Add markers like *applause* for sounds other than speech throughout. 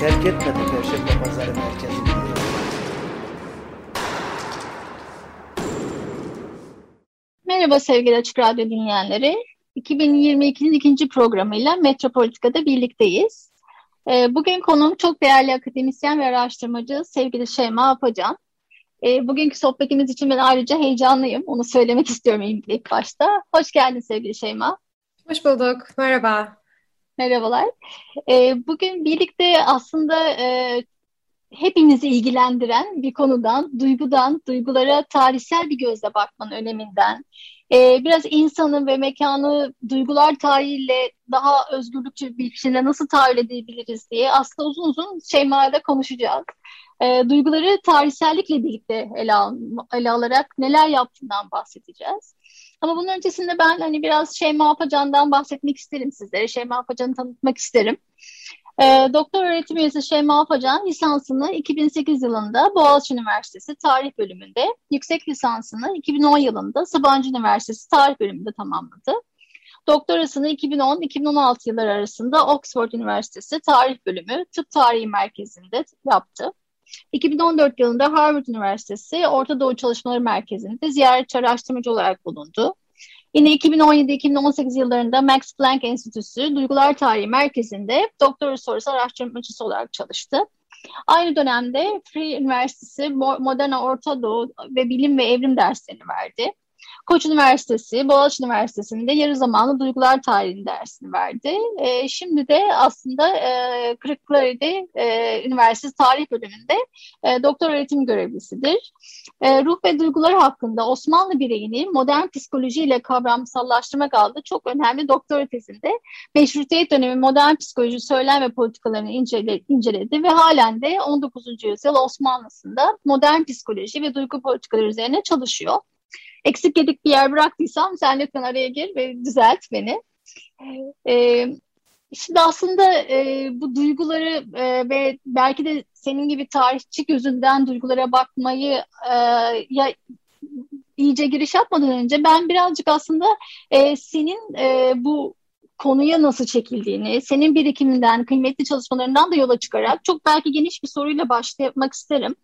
terk etmedi Perşembe Pazarı merkezini. Merhaba sevgili Açık Radyo dinleyenleri. 2022'nin ikinci programıyla Metropolitika'da birlikteyiz. Ee, Bugün konuğum çok değerli akademisyen ve araştırmacı sevgili Şeyma Apacan. Ee, Bugünkü sohbetimiz için ben ayrıca heyecanlıyım. Onu söylemek *laughs* istiyorum ilk başta. Hoş geldin sevgili Şeyma. Hoş bulduk. Merhaba. Merhabalar. Ee, Bugün birlikte aslında e, hepimizi ilgilendiren bir konudan, duygudan, duygulara tarihsel bir gözle bakmanın öneminden, e, biraz insanın ve mekanı duygular tarihiyle daha özgürlükçü bir biçimde nasıl tahayyül edebiliriz diye aslında uzun uzun Şeyma'yla konuşacağız. E, duyguları tarihsellikle birlikte ele, al, ele alarak neler yaptığından bahsedeceğiz. Ama bunun öncesinde ben hani biraz Şeyma Apacan'dan bahsetmek isterim sizlere. Şeyma Apacan'ı tanıtmak isterim. E, doktor öğretim üyesi Şeyma Apacan lisansını 2008 yılında Boğaziçi Üniversitesi Tarih Bölümünde, yüksek lisansını 2010 yılında Sabancı Üniversitesi Tarih Bölümünde tamamladı. Doktorasını 2010-2016 yılları arasında Oxford Üniversitesi Tarih Bölümü Tıp Tarihi Merkezi'nde yaptı. 2014 yılında Harvard Üniversitesi Orta Doğu Çalışmaları Merkezi'nde ziyaretçi araştırmacı olarak bulundu. Yine 2017-2018 yıllarında Max Planck Enstitüsü Duygular Tarihi Merkezi'nde doktora sorusu araştırmacısı olarak çalıştı. Aynı dönemde Free Üniversitesi Modern Orta Doğu ve Bilim ve Evrim derslerini verdi. Koç Üniversitesi, Boğaziçi Üniversitesi'nde yarı zamanlı duygular tarihi dersini verdi. E, şimdi de aslında e, Kırıkkale'de e, Üniversitesi Tarih Bölümünde e, doktor öğretim görevlisidir. E, ruh ve duygular hakkında Osmanlı bireyini modern psikolojiyle kavramsallaştırmak adlı çok önemli doktora tezinde meşrutiyet dönemi modern psikoloji söylem ve politikalarını incele, inceledi ve halen de 19. yüzyıl Osmanlısında modern psikoloji ve duygu politikaları üzerine çalışıyor. Eksik yedik bir yer bıraktıysam sen lütfen araya gir ve düzelt beni. Ee, şimdi aslında e, bu duyguları e, ve belki de senin gibi tarihçi gözünden duygulara bakmayı e, ya iyice giriş yapmadan önce ben birazcık aslında e, senin e, bu konuya nasıl çekildiğini, senin birikiminden, kıymetli çalışmalarından da yola çıkarak çok belki geniş bir soruyla başlamak isterim.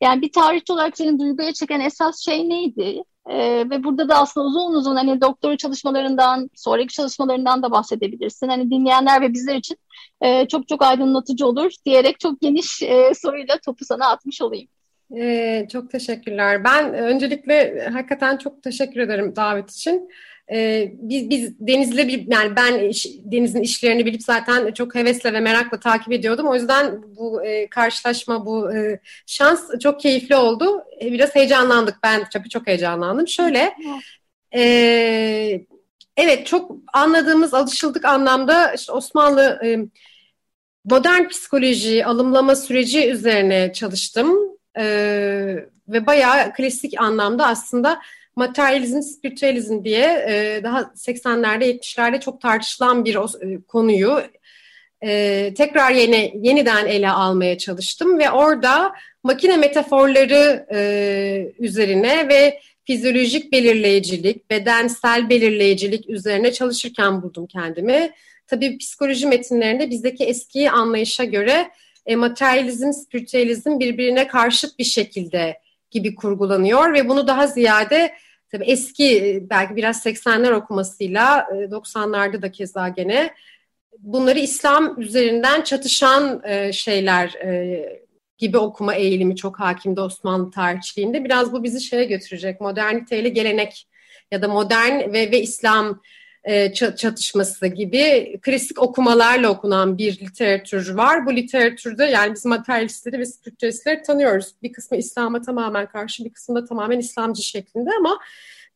Yani bir tarihçi olarak senin duyguya çeken esas şey neydi? Ee, ve burada da aslında uzun uzun hani doktora çalışmalarından, sonraki çalışmalarından da bahsedebilirsin. Hani dinleyenler ve bizler için e, çok çok aydınlatıcı olur diyerek çok geniş e, soruyla topu sana atmış olayım. Ee, çok teşekkürler. Ben öncelikle hakikaten çok teşekkür ederim davet için. Ee, biz, biz Deniz'le bir, yani ben iş, Deniz'in işlerini bilip zaten çok hevesle ve merakla takip ediyordum. O yüzden bu e, karşılaşma, bu e, şans çok keyifli oldu. E, biraz heyecanlandık. Ben tabii çok heyecanlandım. Şöyle, e, evet çok anladığımız, alışıldık anlamda işte Osmanlı e, modern psikoloji, alımlama süreci üzerine çalıştım. E, ve bayağı klasik anlamda aslında materyalizm, spiritüalizm diye e, daha 80'lerde 70'lerde çok tartışılan bir e, konuyu e, tekrar yeni yeniden ele almaya çalıştım ve orada makine metaforları e, üzerine ve fizyolojik belirleyicilik, bedensel belirleyicilik üzerine çalışırken buldum kendimi. Tabii psikoloji metinlerinde bizdeki eski anlayışa göre e, materyalizm, spiritüalizm birbirine karşıt bir şekilde gibi kurgulanıyor ve bunu daha ziyade tabii eski belki biraz 80'ler okumasıyla 90'larda e, da keza gene bunları İslam üzerinden çatışan e, şeyler e, gibi okuma eğilimi çok hakimdi Osmanlı tarihçiliğinde. Biraz bu bizi şeye götürecek moderniteyle gelenek ya da modern ve, ve İslam e, çatışması gibi klasik okumalarla okunan bir literatür var. Bu literatürde yani biz materyalistleri ve spiritüalistleri tanıyoruz. Bir kısmı İslam'a tamamen karşı, bir kısmı da tamamen İslamcı şeklinde ama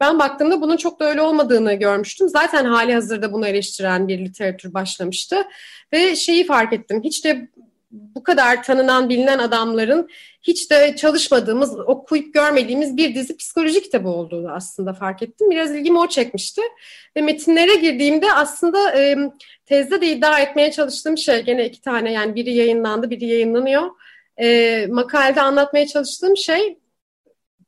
ben baktığımda bunun çok da öyle olmadığını görmüştüm. Zaten hali hazırda bunu eleştiren bir literatür başlamıştı. Ve şeyi fark ettim. Hiç de bu kadar tanınan bilinen adamların hiç de çalışmadığımız, okuyup görmediğimiz bir dizi psikoloji kitabı olduğunu aslında fark ettim. Biraz ilgimi o çekmişti. Ve metinlere girdiğimde aslında e, tezde de iddia etmeye çalıştığım şey gene iki tane yani biri yayınlandı, biri yayınlanıyor. E, makalede anlatmaya çalıştığım şey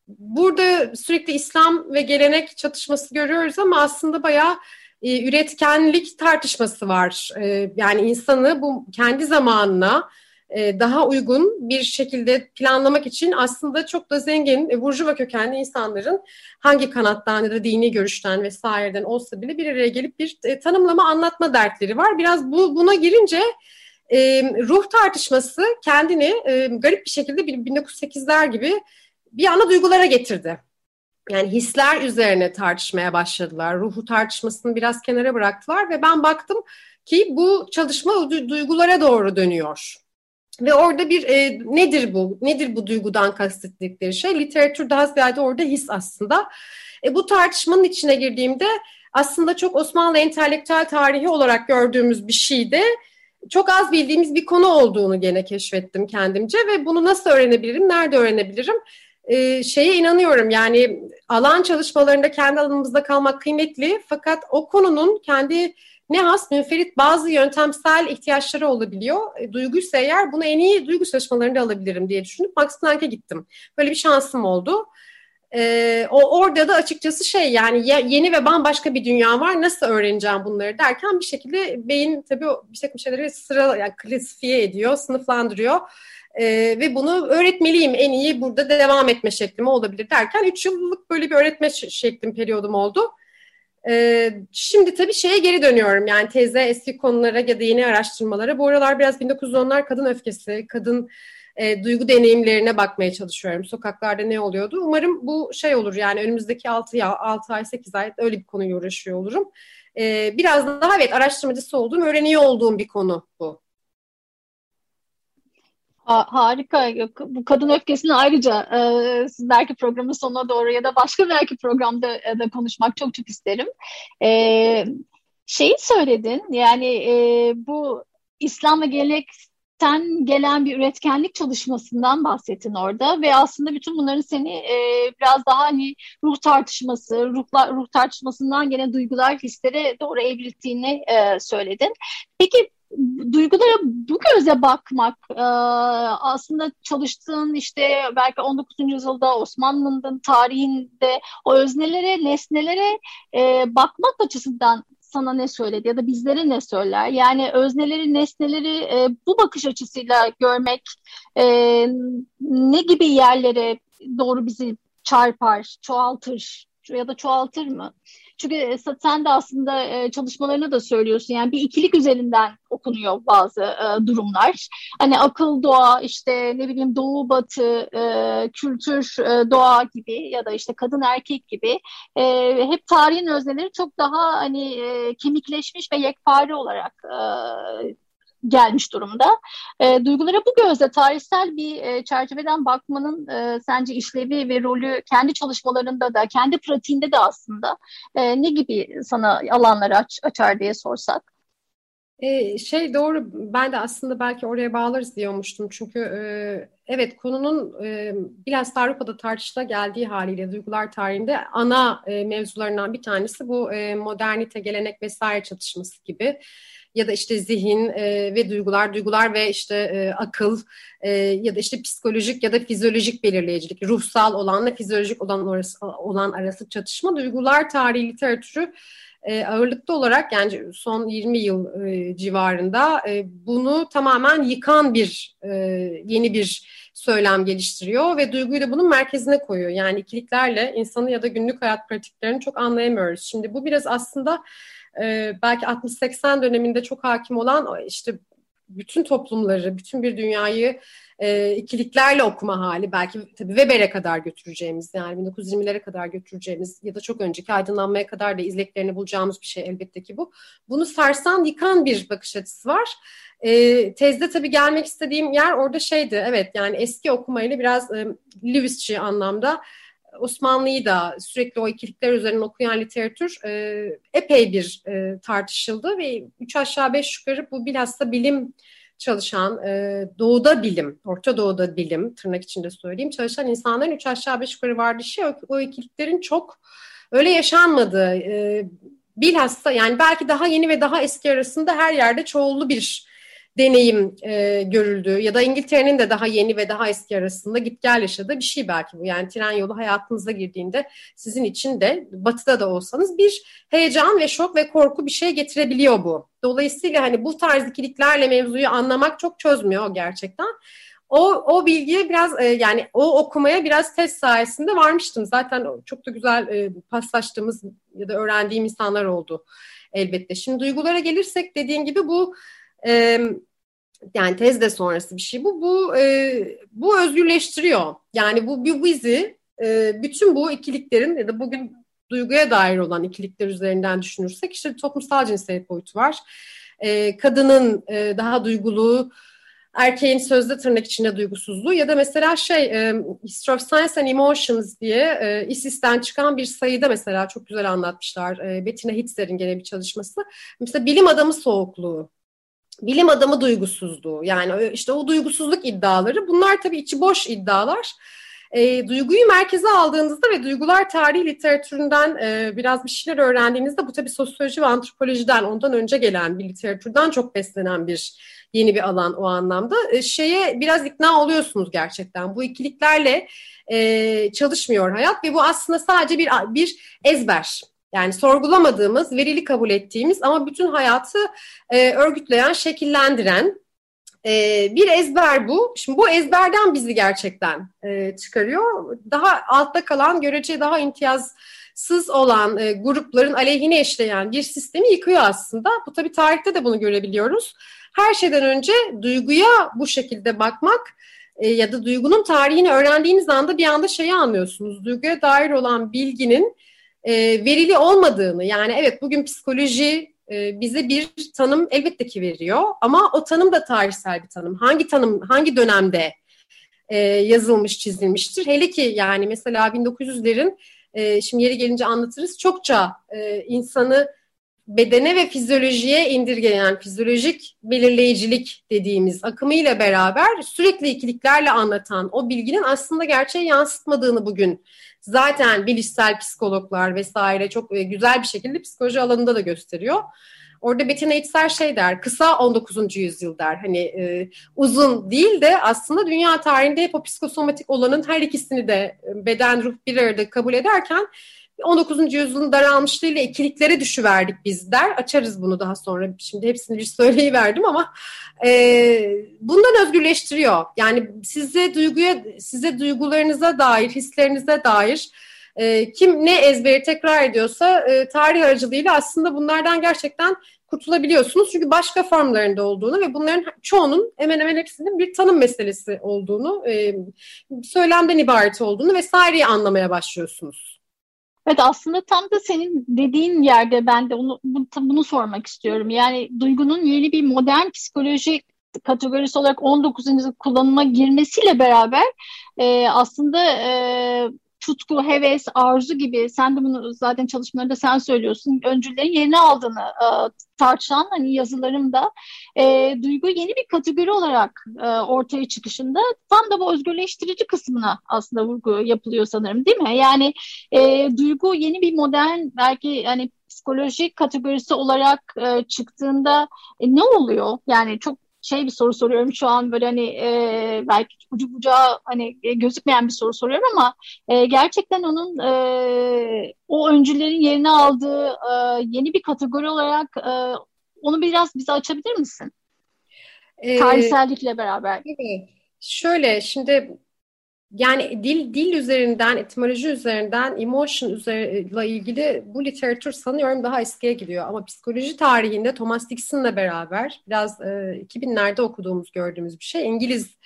burada sürekli İslam ve gelenek çatışması görüyoruz ama aslında bayağı e, üretkenlik tartışması var. E, yani insanı bu kendi zamanına e, daha uygun bir şekilde planlamak için aslında çok da zengin e, burjuva kökenli insanların hangi kanattan ya da dini görüşten vesaireden olsa bile bir araya gelip bir e, tanımlama anlatma dertleri var. Biraz bu buna girince e, ruh tartışması kendini e, garip bir şekilde 1908'ler gibi bir ana duygulara getirdi. Yani hisler üzerine tartışmaya başladılar. Ruhu tartışmasını biraz kenara bıraktılar ve ben baktım ki bu çalışma duygulara doğru dönüyor. Ve orada bir e, nedir bu? Nedir bu duygudan kastettikleri şey? Literatür daha ziyade orada his aslında. E, bu tartışmanın içine girdiğimde aslında çok Osmanlı entelektüel tarihi olarak gördüğümüz bir şeydi çok az bildiğimiz bir konu olduğunu gene keşfettim kendimce ve bunu nasıl öğrenebilirim, nerede öğrenebilirim? Ee, şeye inanıyorum yani alan çalışmalarında kendi alanımızda kalmak kıymetli fakat o konunun kendi ne has münferit bazı yöntemsel ihtiyaçları olabiliyor. E, duyguysa eğer bunu en iyi duygu çalışmalarında alabilirim diye düşünüp Max Planck'e gittim. Böyle bir şansım oldu. Ee, o orada da açıkçası şey yani yeni ve bambaşka bir dünya var. Nasıl öğreneceğim bunları derken bir şekilde beyin tabii bir takım şeyleri sıra yani klasifiye ediyor, sınıflandırıyor. Ee, ve bunu öğretmeliyim en iyi burada devam etme şeklim olabilir derken 3 yıllık böyle bir öğretme şeklim periyodum oldu. Ee, şimdi tabii şeye geri dönüyorum yani teze eski konulara ya da yeni araştırmalara. Bu aralar biraz 1910'lar kadın öfkesi, kadın e, duygu deneyimlerine bakmaya çalışıyorum. Sokaklarda ne oluyordu? Umarım bu şey olur yani önümüzdeki 6, ya, 6 ay 8 ay öyle bir konuyu uğraşıyor olurum. E, biraz daha evet araştırmacısı olduğum, öğreniyor olduğum bir konu bu. Ha, harika. Bu kadın öfkesini ayrıca e, siz belki programın sonuna doğru ya da başka belki programda e, da konuşmak çok çok isterim. E, şeyi söyledin yani e, bu İslam ve gelenek sen gelen bir üretkenlik çalışmasından bahsettin orada ve aslında bütün bunların seni e, biraz daha hani ruh tartışması, ruhla, ruh tartışmasından gelen duygular, hislere doğru evrildiğini e, söyledin. Peki duygulara bu göze bakmak e, aslında çalıştığın işte belki 19. yüzyılda Osmanlı'nın tarihinde o öznelere, nesnelere e, bakmak açısından sana ne söyledi ya da bizlere ne söyler? Yani özneleri, nesneleri e, bu bakış açısıyla görmek e, ne gibi yerlere doğru bizi çarpar, çoğaltır ya da çoğaltır mı? Çünkü e, sen de aslında e, çalışmalarını da söylüyorsun. Yani bir ikilik üzerinden okunuyor bazı e, durumlar. Hani akıl, doğa, işte ne bileyim doğu, batı, kültür, doğa gibi ya da işte kadın erkek gibi hep tarihin özneleri çok daha hani kemikleşmiş ve yekpare olarak gelmiş durumda. E, duygulara bu gözle tarihsel bir e, çerçeveden bakmanın e, sence işlevi ve rolü kendi çalışmalarında da, kendi pratiğinde de aslında e, ne gibi sana alanları aç, açar diye sorsak? Ee, şey doğru ben de aslında belki oraya bağlarız diyormuştum çünkü e, evet konunun e, biraz Avrupa'da tartışıla geldiği haliyle duygular tarihinde ana e, mevzularından bir tanesi bu e, modernite gelenek vesaire çatışması gibi ya da işte zihin e, ve duygular, duygular ve işte e, akıl e, ya da işte psikolojik ya da fizyolojik belirleyicilik, ruhsal olanla fizyolojik olan arası, olan arası çatışma duygular tarihi literatürü e, ağırlıklı olarak yani son 20 yıl e, civarında e, bunu tamamen yıkan bir e, yeni bir söylem geliştiriyor ve duyguyu da bunun merkezine koyuyor. Yani ikiliklerle insanı ya da günlük hayat pratiklerini çok anlayamıyoruz. Şimdi bu biraz aslında e, belki 60-80 döneminde çok hakim olan işte bütün toplumları, bütün bir dünyayı e, ikiliklerle okuma hali belki tabii Weber'e kadar götüreceğimiz yani 1920'lere kadar götüreceğimiz ya da çok önceki aydınlanmaya kadar da izleklerini bulacağımız bir şey elbette ki bu. Bunu sarsan yıkan bir bakış açısı var. E, tezde tabii gelmek istediğim yer orada şeydi evet yani eski okumayla biraz e, Lewisçi anlamda Osmanlı'yı da sürekli o ikilikler üzerine okuyan literatür e, epey bir e, tartışıldı ve üç aşağı beş yukarı bu bilhassa bilim çalışan, e, doğuda bilim, Orta Doğu'da bilim, tırnak içinde söyleyeyim, çalışan insanların üç aşağı beş yukarı var dışı o, o ikiliklerin çok öyle yaşanmadığı, e, bilhassa yani belki daha yeni ve daha eski arasında her yerde çoğullu bir deneyim e, görüldü ya da İngiltere'nin de daha yeni ve daha eski arasında git gel yaşadığı bir şey belki bu. Yani tren yolu hayatınıza girdiğinde sizin için de batıda da olsanız bir heyecan ve şok ve korku bir şey getirebiliyor bu. Dolayısıyla hani bu tarz ikiliklerle mevzuyu anlamak çok çözmüyor gerçekten. O, o bilgiye biraz e, yani o okumaya biraz test sayesinde varmıştım. Zaten çok da güzel e, paslaştığımız ya da öğrendiğim insanlar oldu elbette. Şimdi duygulara gelirsek dediğin gibi bu e, yani tezde sonrası bir şey bu. Bu e, bu özgürleştiriyor. Yani bu, bu bizi e, bütün bu ikiliklerin ya da bugün duyguya dair olan ikilikler üzerinden düşünürsek işte toplumsal cinsiyet boyutu var. E, kadının e, daha duygulu, erkeğin sözde tırnak içinde duygusuzluğu ya da mesela şey e, History of Science and Emotions diye e, ISIS'ten çıkan bir sayıda mesela çok güzel anlatmışlar. E, Bettina Hitzer'in gene bir çalışması. Mesela bilim adamı soğukluğu bilim adamı duygusuzluğu yani işte o duygusuzluk iddiaları bunlar tabii içi boş iddialar. E, duyguyu merkeze aldığınızda ve duygular tarihi literatüründen e, biraz bir şeyler öğrendiğinizde bu tabii sosyoloji ve antropolojiden ondan önce gelen bir literatürden çok beslenen bir yeni bir alan o anlamda. E, şeye biraz ikna oluyorsunuz gerçekten. Bu ikiliklerle e, çalışmıyor hayat ve bu aslında sadece bir bir ezber. Yani sorgulamadığımız, verili kabul ettiğimiz ama bütün hayatı e, örgütleyen, şekillendiren e, bir ezber bu. Şimdi bu ezberden bizi gerçekten e, çıkarıyor. Daha altta kalan, görece daha imtiyazsız olan e, grupların aleyhine işleyen bir sistemi yıkıyor aslında. Bu tabii tarihte de bunu görebiliyoruz. Her şeyden önce duyguya bu şekilde bakmak e, ya da duygunun tarihini öğrendiğiniz anda bir anda şeyi anlıyorsunuz. Duyguya dair olan bilginin e, verili olmadığını yani evet bugün psikoloji e, bize bir tanım elbette ki veriyor ama o tanım da tarihsel bir tanım. Hangi tanım hangi dönemde e, yazılmış çizilmiştir? Hele ki yani mesela 1900'lerin e, şimdi yeri gelince anlatırız çokça e, insanı bedene ve fizyolojiye indirgeyen fizyolojik belirleyicilik dediğimiz akımıyla beraber sürekli ikiliklerle anlatan o bilginin aslında gerçeği yansıtmadığını bugün zaten bilişsel psikologlar vesaire çok e, güzel bir şekilde psikoloji alanında da gösteriyor. Orada Bettina Itzer şey der, kısa 19. yüzyıl der. Hani e, uzun değil de aslında dünya tarihinde hep o psikosomatik olanın her ikisini de e, beden, ruh bir arada kabul ederken 19. yüzyılın daralmışlığıyla ikiliklere düşüverdik biz der. Açarız bunu daha sonra. Şimdi hepsini bir söyleyiverdim ama e, bundan özgürleştiriyor. Yani size duyguya, size duygularınıza dair, hislerinize dair e, kim ne ezberi tekrar ediyorsa e, tarih aracılığıyla aslında bunlardan gerçekten kurtulabiliyorsunuz. Çünkü başka formlarında olduğunu ve bunların çoğunun hemen hemen hepsinin bir tanım meselesi olduğunu, e, söylemden ibaret olduğunu vesaireyi anlamaya başlıyorsunuz. Evet aslında tam da senin dediğin yerde ben de onu, bunu sormak istiyorum. Yani duygunun yeni bir modern psikoloji kategorisi olarak 19. kullanıma girmesiyle beraber e, aslında e, tutku, heves, arzu gibi sen de bunu zaten çalışmalarında sen söylüyorsun. Öncülerin yerini aldığını e, tartışan hani yazılarımda e, duygu yeni bir kategori olarak e, ortaya çıkışında tam da bu özgürleştirici kısmına aslında vurgu yapılıyor sanırım değil mi? Yani e, duygu yeni bir modern belki hani psikolojik kategorisi olarak e, çıktığında e, ne oluyor? Yani çok şey bir soru soruyorum şu an böyle hani e, belki ucu bucağı hani e, gözükmeyen bir soru soruyorum ama e, gerçekten onun e, o öncülerin yerini aldığı e, yeni bir kategori olarak e, onu biraz bize açabilir misin? Ee, Tarihsellikle beraber. Şöyle şimdi yani dil dil üzerinden, etimoloji üzerinden, emotion üzeriyle ilgili bu literatür sanıyorum daha eskiye gidiyor. Ama psikoloji tarihinde Thomas Dixon'la beraber biraz e, 2000'lerde okuduğumuz, gördüğümüz bir şey. İngiliz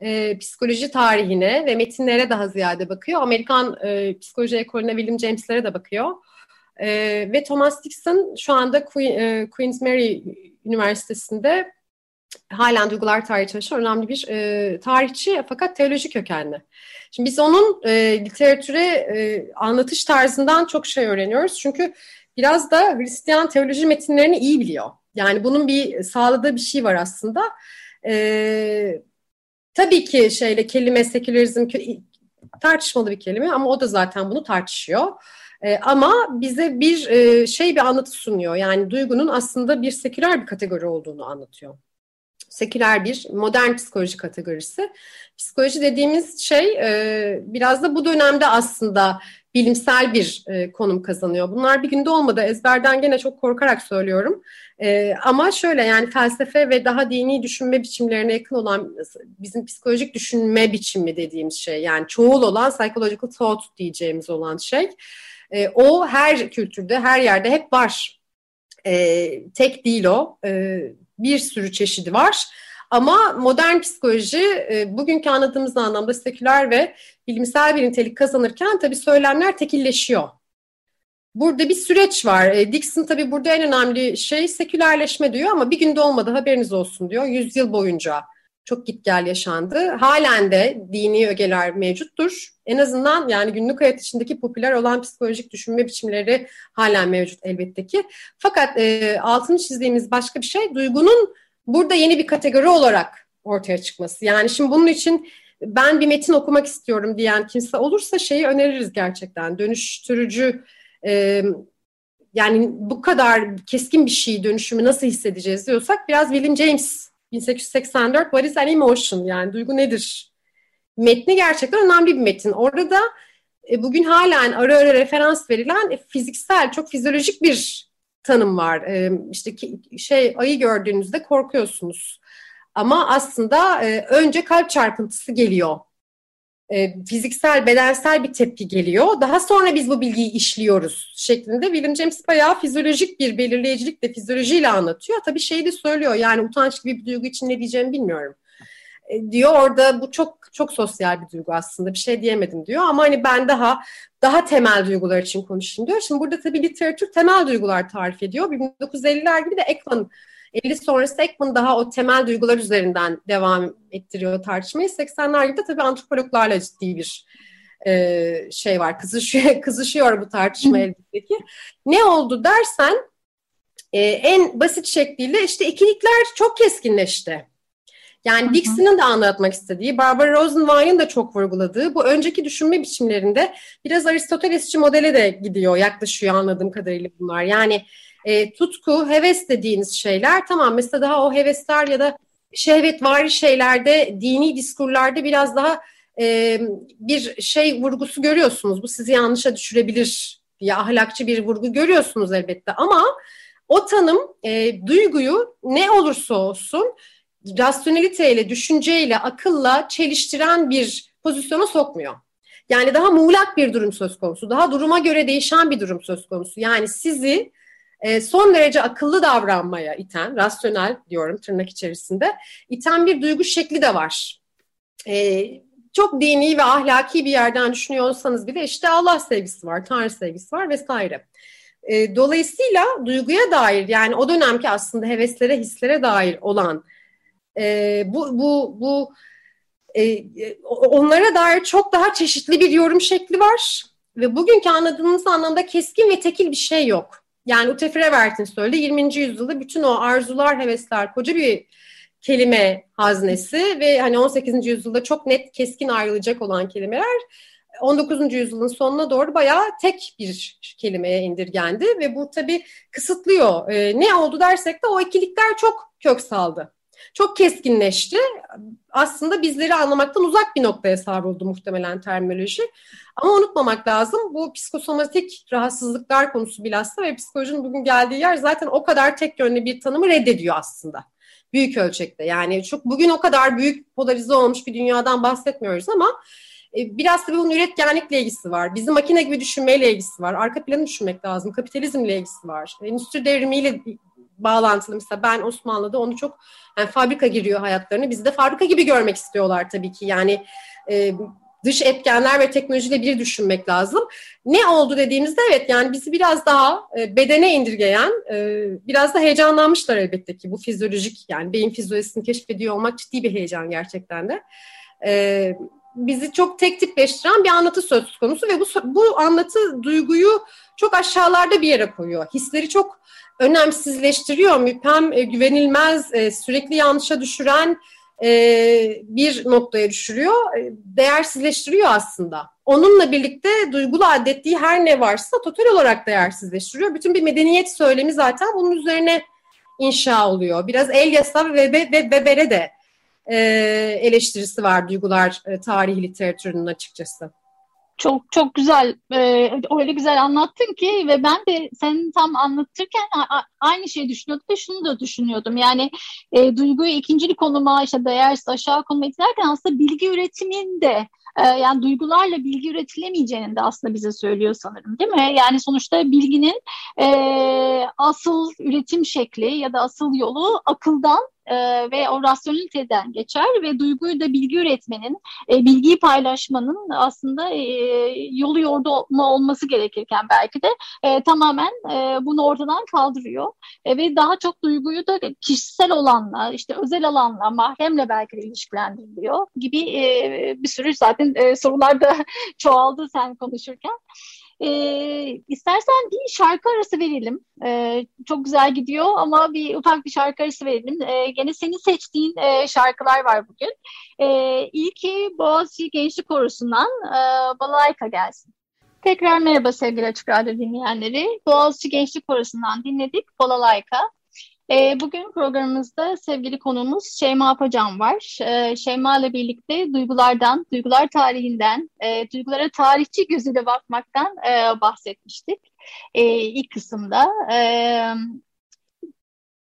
e, psikoloji tarihine ve metinlere daha ziyade bakıyor. Amerikan e, psikoloji ekolüne William James'lere de bakıyor. E, ve Thomas Dixon şu anda Queen, e, Queen's Mary Üniversitesi'nde halen duygular tarihi çalışan önemli bir e, tarihçi fakat teoloji kökenli. Şimdi biz onun e, literatüre e, anlatış tarzından çok şey öğreniyoruz. Çünkü biraz da Hristiyan teoloji metinlerini iyi biliyor. Yani bunun bir sağladığı bir şey var aslında. E, tabii ki şeyle kelime sekülerizm tartışmalı bir kelime ama o da zaten bunu tartışıyor. E, ama bize bir e, şey bir anlatı sunuyor. Yani duygunun aslında bir seküler bir kategori olduğunu anlatıyor. Seküler bir modern psikoloji kategorisi. Psikoloji dediğimiz şey e, biraz da bu dönemde aslında bilimsel bir e, konum kazanıyor. Bunlar bir günde olmadı. Ezberden gene çok korkarak söylüyorum. E, ama şöyle yani felsefe ve daha dini düşünme biçimlerine yakın olan bizim psikolojik düşünme biçimi dediğimiz şey yani çoğul olan psychological thought diyeceğimiz olan şey. O her kültürde, her yerde hep var. E, tek değil o. E, bir sürü çeşidi var. Ama modern psikoloji e, bugünkü anladığımız anlamda seküler ve bilimsel bir nitelik kazanırken tabii söylemler tekilleşiyor. Burada bir süreç var. E, Dixon tabii burada en önemli şey sekülerleşme diyor ama bir günde olmadı haberiniz olsun diyor. Yüzyıl boyunca çok git gel yaşandı. Halen de dini ögeler mevcuttur. En azından yani günlük hayat içindeki popüler olan psikolojik düşünme biçimleri halen mevcut elbette ki. Fakat e, altını çizdiğimiz başka bir şey duygunun burada yeni bir kategori olarak ortaya çıkması. Yani şimdi bunun için ben bir metin okumak istiyorum diyen kimse olursa şeyi öneririz gerçekten. Dönüştürücü e, yani bu kadar keskin bir şey dönüşümü nasıl hissedeceğiz diyorsak biraz William James 1884 What is an emotion yani duygu nedir? Metni gerçekten önemli bir metin. Orada e, bugün halen ara ara referans verilen e, fiziksel çok fizyolojik bir tanım var. E, işte ki, şey ayı gördüğünüzde korkuyorsunuz. Ama aslında e, önce kalp çarpıntısı geliyor. E, fiziksel, bedensel bir tepki geliyor. Daha sonra biz bu bilgiyi işliyoruz şeklinde. William James bayağı fizyolojik bir belirleyicilikle, fizyolojiyle anlatıyor. Tabii şeyi de söylüyor yani utanç gibi bir duygu için ne diyeceğimi bilmiyorum. E, diyor orada bu çok çok sosyal bir duygu aslında bir şey diyemedim diyor ama hani ben daha daha temel duygular için konuşayım diyor. Şimdi burada tabii literatür temel duygular tarif ediyor. 1950'ler gibi de Ekman 50 sonrası Ekman daha o temel duygular üzerinden devam ettiriyor tartışmayı. 80'ler gibi de tabii antropologlarla ciddi bir e, şey var. Kızışıyor, *laughs* kızışıyor bu tartışma elbette ki. Ne oldu dersen e, en basit şekliyle işte ikilikler çok keskinleşti. Yani Dixon'ın da anlatmak istediği, Barbara Rosenwein'in de çok vurguladığı bu önceki düşünme biçimlerinde biraz Aristotelesçi modele de gidiyor, yaklaşıyor anladığım kadarıyla bunlar. Yani e, tutku, heves dediğiniz şeyler tamam mesela daha o hevesler ya da şehvet var şeylerde, dini diskurlarda biraz daha e, bir şey vurgusu görüyorsunuz. Bu sizi yanlışa düşürebilir diye ahlakçı bir vurgu görüyorsunuz elbette ama o tanım e, duyguyu ne olursa olsun rasyoneliteyle, düşünceyle, akılla çeliştiren bir pozisyona sokmuyor. Yani daha muğlak bir durum söz konusu, daha duruma göre değişen bir durum söz konusu. Yani sizi e, son derece akıllı davranmaya iten, rasyonel diyorum tırnak içerisinde, iten bir duygu şekli de var. E, çok dini ve ahlaki bir yerden düşünüyorsanız bile işte Allah sevgisi var, Tanrı sevgisi var vesaire. E, dolayısıyla duyguya dair yani o dönemki aslında heveslere, hislere dair olan e, bu bu bu e, onlara dair çok daha çeşitli bir yorum şekli var ve bugünkü anladığımız anlamda keskin ve tekil bir şey yok. Yani Ute Frewert'in söyledi 20. yüzyılda bütün o arzular, hevesler koca bir kelime haznesi ve hani 18. yüzyılda çok net keskin ayrılacak olan kelimeler 19. yüzyılın sonuna doğru bayağı tek bir kelimeye indirgendi ve bu tabii kısıtlıyor. E, ne oldu dersek de o ikilikler çok kök saldı çok keskinleşti. Aslında bizleri anlamaktan uzak bir noktaya savruldu muhtemelen terminoloji. Ama unutmamak lazım bu psikosomatik rahatsızlıklar konusu bilhassa ve psikolojinin bugün geldiği yer zaten o kadar tek yönlü bir tanımı reddediyor aslında. Büyük ölçekte yani çok bugün o kadar büyük polarize olmuş bir dünyadan bahsetmiyoruz ama e, biraz da bunun üretkenlikle ilgisi var. Bizim makine gibi düşünmeyle ilgisi var. Arka planı düşünmek lazım. Kapitalizmle ilgisi var. Endüstri devrimiyle bağlantılı. Mesela ben Osmanlı'da onu çok yani fabrika giriyor hayatlarını. Bizi de fabrika gibi görmek istiyorlar tabii ki. Yani e, dış etkenler ve teknolojiyle bir düşünmek lazım. Ne oldu dediğimizde evet yani bizi biraz daha e, bedene indirgeyen, e, biraz da heyecanlanmışlar elbette ki bu fizyolojik yani beyin fizyolojisini keşfediyor olmak ciddi bir heyecan gerçekten de. Bizi çok tek tipleştiren bir anlatı söz konusu ve bu bu anlatı duyguyu çok aşağılarda bir yere koyuyor. Hisleri çok önemsizleştiriyor, müphem, e, güvenilmez, e, sürekli yanlışa düşüren e, bir noktaya düşürüyor, değersizleştiriyor aslında. Onunla birlikte duygulu adettiği her ne varsa total olarak değersizleştiriyor. Bütün bir medeniyet söylemi zaten bunun üzerine inşa oluyor. Biraz Elyas'a ve Weber'e de e, eleştirisi var duygular e, tarihi literatürünün açıkçası. Çok çok güzel, ee, öyle güzel anlattın ki ve ben de sen tam anlatırken aynı şeyi düşünüyordum ve şunu da düşünüyordum. Yani e, duyguyu ikincili konuma, işte değersiz aşağı konuma itilerken aslında bilgi üretiminde e, yani duygularla bilgi üretilemeyeceğini de aslında bize söylüyor sanırım değil mi? Yani sonuçta bilginin e, asıl üretim şekli ya da asıl yolu akıldan e, ve o rasyoneliteden geçer ve duyguyu da bilgi üretmenin, e, bilgiyi paylaşmanın aslında e, yolu yordama olması gerekirken belki de e, tamamen e, bunu ortadan kaldırıyor e, ve daha çok duyguyu da kişisel olanla, işte özel alanla, mahremle belki de ilişkilendiriliyor gibi e, bir sürü zaten e, sorular da *laughs* çoğaldı sen konuşurken. E, istersen bir şarkı arası verelim. E, çok güzel gidiyor ama bir ufak bir şarkı arası verelim. E, gene senin seçtiğin e, şarkılar var bugün. E, ilki Boğaziçi Gençlik Korosu'ndan e, Balayka gelsin. Tekrar merhaba sevgili Açık Radyo dinleyenleri. Boğaziçi Gençlik Korosu'ndan dinledik Balalayka. E, bugün programımızda sevgili konuğumuz Şeyma Apacan var. E, Şeyma ile birlikte duygulardan, duygular tarihinden, e, duygulara tarihçi gözüyle bakmaktan e, bahsetmiştik e, ilk kısımda.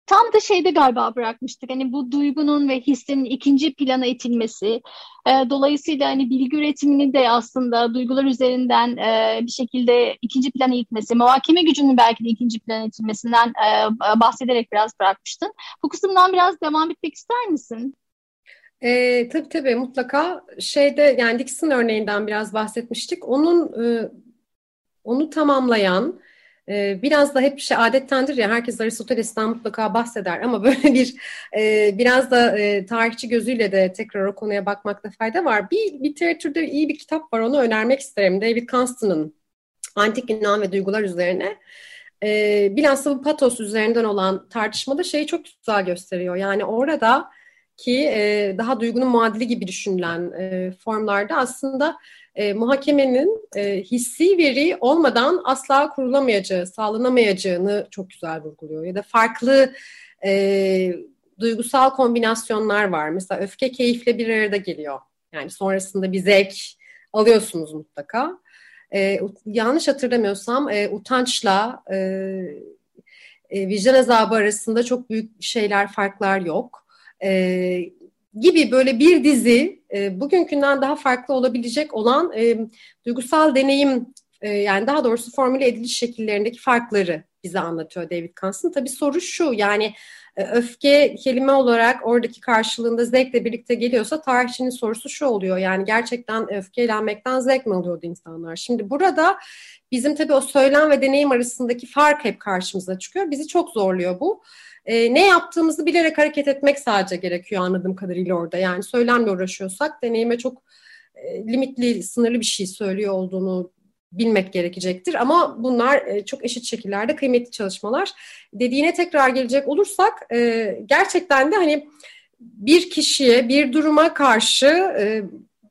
Tam da şeyde galiba bırakmıştık. Hani bu duygunun ve hissin ikinci plana itilmesi. E, dolayısıyla hani bilgi üretimini de aslında duygular üzerinden e, bir şekilde ikinci plana itmesi, muhakeme gücünün belki de ikinci plana itilmesinden e, bahsederek biraz bırakmıştın. Bu kısımdan biraz devam etmek ister misin? E, tabii tabii mutlaka şeyde yani Dixon örneğinden biraz bahsetmiştik. Onun e, onu tamamlayan ee, biraz da hep şey adettendir ya herkes Aristoteles'ten mutlaka bahseder ama *laughs* böyle bir e, biraz da e, tarihçi gözüyle de tekrar o konuya bakmakta fayda var. Bir literatürde iyi bir kitap var onu önermek isterim. David Constant'ın Antik Yunan ve Duygular üzerine. E, bilhassa bu patos üzerinden olan tartışmada şeyi çok güzel gösteriyor. Yani orada ki e, daha duygunun muadili gibi düşünülen formlarda aslında e, muhakemenin e, hissi veri olmadan asla kurulamayacağı, sağlanamayacağını çok güzel vurguluyor. Ya da farklı e, duygusal kombinasyonlar var. Mesela öfke keyifle bir arada geliyor. Yani sonrasında bir zevk alıyorsunuz mutlaka. E, yanlış hatırlamıyorsam e, utançla e, e, vicdan azabı arasında çok büyük şeyler, farklar yok. E, gibi böyle bir dizi e, bugünkünden daha farklı olabilecek olan e, duygusal deneyim e, yani daha doğrusu formüle ediliş şekillerindeki farkları bize anlatıyor David Kans'ın. Tabii soru şu yani e, öfke kelime olarak oradaki karşılığında zevkle birlikte geliyorsa tarihçinin sorusu şu oluyor yani gerçekten öfkelenmekten zevk mi alıyordu insanlar? Şimdi burada bizim tabii o söylem ve deneyim arasındaki fark hep karşımıza çıkıyor. Bizi çok zorluyor bu e, ne yaptığımızı bilerek hareket etmek sadece gerekiyor anladığım kadarıyla orada. Yani söylemle uğraşıyorsak deneyime çok e, limitli, sınırlı bir şey söylüyor olduğunu bilmek gerekecektir. Ama bunlar e, çok eşit şekillerde kıymetli çalışmalar. Dediğine tekrar gelecek olursak e, gerçekten de hani bir kişiye, bir duruma karşı e,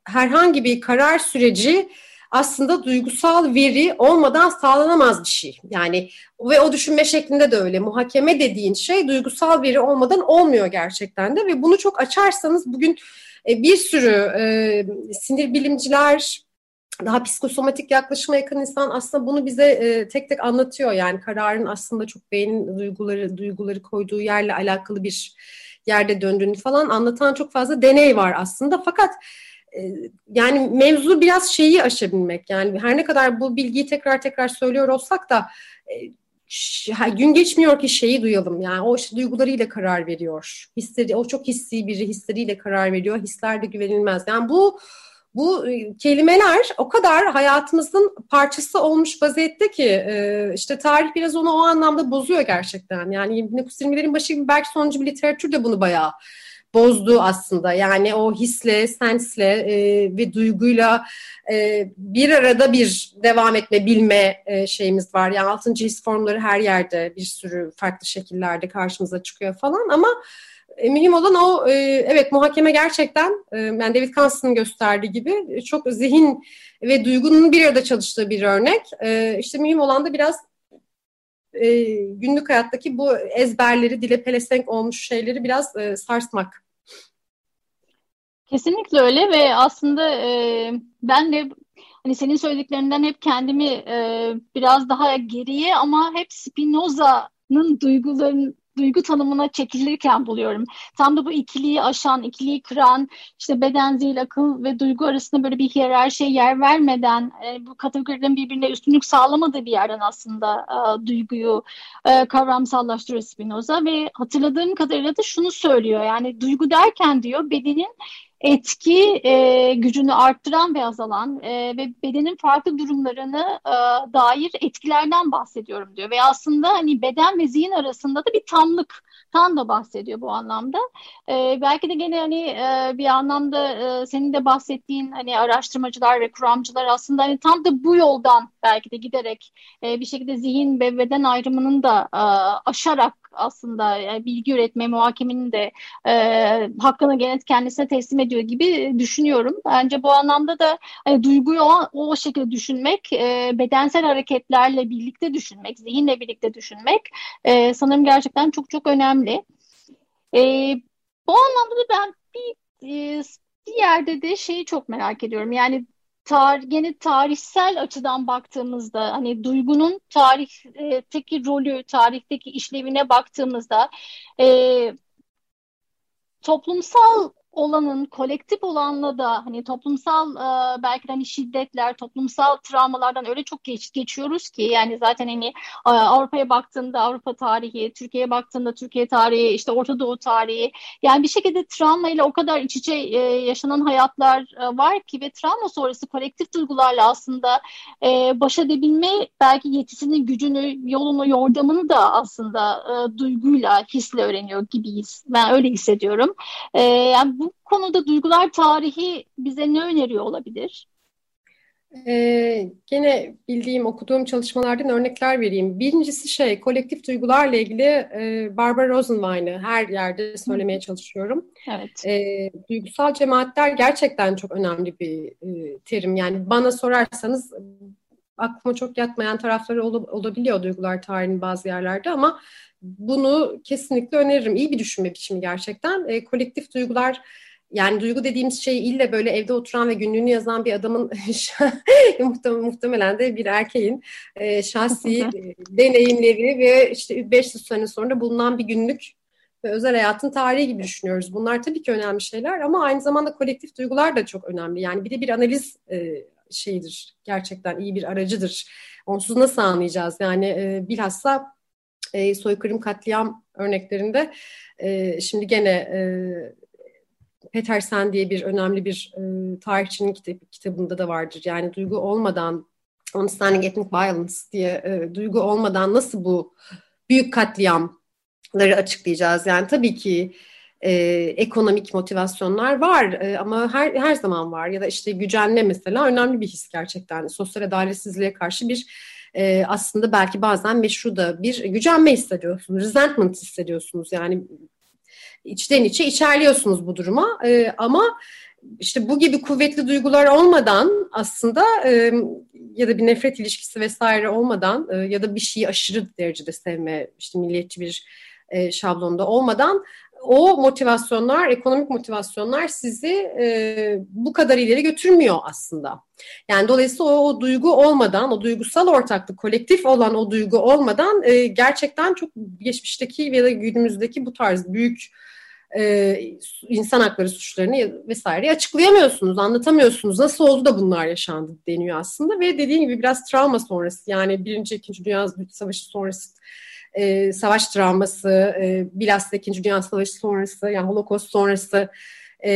herhangi bir karar süreci aslında duygusal veri olmadan sağlanamaz bir şey. Yani ve o düşünme şeklinde de öyle. Muhakeme dediğin şey duygusal veri olmadan olmuyor gerçekten de ve bunu çok açarsanız bugün e, bir sürü e, sinir bilimciler, daha psikosomatik yaklaşıma yakın insan aslında bunu bize e, tek tek anlatıyor. Yani kararın aslında çok beynin duyguları duyguları koyduğu yerle alakalı bir yerde döndüğünü falan anlatan çok fazla deney var aslında. Fakat yani mevzu biraz şeyi aşabilmek. Yani her ne kadar bu bilgiyi tekrar tekrar söylüyor olsak da e, gün geçmiyor ki şeyi duyalım. Yani o işte duygularıyla karar veriyor. Hisleri, o çok hissi biri hisleriyle karar veriyor. Hisler de güvenilmez. Yani bu bu e, kelimeler o kadar hayatımızın parçası olmuş vaziyette ki e, işte tarih biraz onu o anlamda bozuyor gerçekten. Yani 1920'lerin başı belki sonuncu bir literatür de bunu bayağı bozdu aslında. Yani o hisle, sensle e, ve duyguyla e, bir arada bir devam etme, bilme e, şeyimiz var. Yani altıncı his formları her yerde bir sürü farklı şekillerde karşımıza çıkıyor falan ama e, mühim olan o e, evet muhakeme gerçekten e, yani David Kanson'ın gösterdiği gibi çok zihin ve duygunun bir arada çalıştığı bir örnek. E, işte mühim olan da biraz e, günlük hayattaki bu ezberleri, dile pelesenk olmuş şeyleri biraz e, sarsmak. Kesinlikle öyle ve aslında e, ben de hani senin söylediklerinden hep kendimi e, biraz daha geriye ama hep Spinoza'nın duyguların duygu tanımına çekilirken buluyorum. Tam da bu ikiliyi aşan, ikiliyi kıran, işte beden, zihin, akıl ve duygu arasında böyle bir hiyerarşiye yer vermeden, e, bu kategorilerin birbirine üstünlük sağlamadığı bir yerden aslında e, duyguyu e, kavramsallaştırıyor Spinoza ve hatırladığım kadarıyla da şunu söylüyor. Yani duygu derken diyor bedenin etki e, gücünü arttıran ve azalan e, ve bedenin farklı durumlarını e, dair etkilerden bahsediyorum diyor. Ve aslında hani beden ve zihin arasında da bir tamlık Tan da bahsediyor bu anlamda. E, belki de gene hani e, bir anlamda e, senin de bahsettiğin hani araştırmacılar ve kuramcılar aslında hani tam da bu yoldan belki de giderek e, bir şekilde zihin ve beden ayrımının da e, aşarak aslında yani bilgi üretme, muhakemenin de e, hakkını gene kendisine teslim ediyor gibi düşünüyorum. Bence bu anlamda da hani, duyguyu o, o şekilde düşünmek, e, bedensel hareketlerle birlikte düşünmek, zihinle birlikte düşünmek e, sanırım gerçekten çok çok önemli. E, bu anlamda da ben bir, e, bir yerde de şeyi çok merak ediyorum. Yani tar gene tarihsel açıdan baktığımızda hani duygunun tarihteki rolü, tarihteki işlevine baktığımızda e, toplumsal olanın kolektif olanla da hani toplumsal e, belki de hani şiddetler, toplumsal travmalardan öyle çok geç, geçiyoruz ki yani zaten hani e, Avrupa'ya baktığında Avrupa tarihi, Türkiye'ye baktığında Türkiye tarihi, işte Orta Doğu tarihi yani bir şekilde travma ile o kadar iç içe e, yaşanan hayatlar e, var ki ve travma sonrası kolektif duygularla aslında e, baş edebilme belki yetisinin gücünü, yolunu, yordamını da aslında e, duyguyla, hisle öğreniyor gibiyiz. Ben öyle hissediyorum. E, yani bu konuda duygular tarihi bize ne öneriyor olabilir? Ee, gene bildiğim, okuduğum çalışmalardan örnekler vereyim. Birincisi şey, kolektif duygularla ilgili e, Barbara Rosenwein'ı her yerde söylemeye çalışıyorum. Evet. E, duygusal cemaatler gerçekten çok önemli bir e, terim. Yani bana sorarsanız aklıma çok yatmayan tarafları ol, olabiliyor duygular tarihinin bazı yerlerde ama bunu kesinlikle öneririm. İyi bir düşünme biçimi gerçekten. E, kolektif duygular yani duygu dediğimiz şey ille böyle evde oturan ve günlüğünü yazan bir adamın *laughs* muhtemelen de bir erkeğin e, şahsi deneyimleri ve işte 500 sene sonra bulunan bir günlük ve özel hayatın tarihi gibi düşünüyoruz. Bunlar tabii ki önemli şeyler ama aynı zamanda kolektif duygular da çok önemli. Yani bir de bir analiz e, şeyidir. Gerçekten iyi bir aracıdır. Onsuz nasıl anlayacağız? Yani e, bilhassa e, soykırım katliam örneklerinde e, şimdi gene e, Petersen diye bir önemli bir e, tarihçinin kitap, kitabında da vardır. Yani duygu olmadan Understanding Ethnic Violence diye e, duygu olmadan nasıl bu büyük katliamları açıklayacağız? Yani tabii ki e, ekonomik motivasyonlar var e, ama her her zaman var. Ya da işte gücenme mesela önemli bir his gerçekten. Sosyal adaletsizliğe karşı bir e, aslında belki bazen meşru da bir gücenme hissediyorsunuz, resentment hissediyorsunuz. Yani içten içe içerliyorsunuz bu duruma. E, ama işte bu gibi kuvvetli duygular olmadan aslında e, ya da bir nefret ilişkisi vesaire olmadan e, ya da bir şeyi aşırı derecede sevme işte milliyetçi bir e, şablonda olmadan o motivasyonlar, ekonomik motivasyonlar sizi e, bu kadar ileri götürmüyor aslında. Yani dolayısıyla o, o duygu olmadan, o duygusal ortaklık, kolektif olan o duygu olmadan e, gerçekten çok geçmişteki ya da günümüzdeki bu tarz büyük e, insan hakları suçlarını vesaire açıklayamıyorsunuz, anlatamıyorsunuz. Nasıl oldu da bunlar yaşandı deniyor aslında ve dediğim gibi biraz travma sonrası yani Birinci, İkinci Dünya Savaşı sonrası e, savaş travması, e, bilhassa İkinci Dünya Savaşı sonrası, yani Holocaust sonrası e,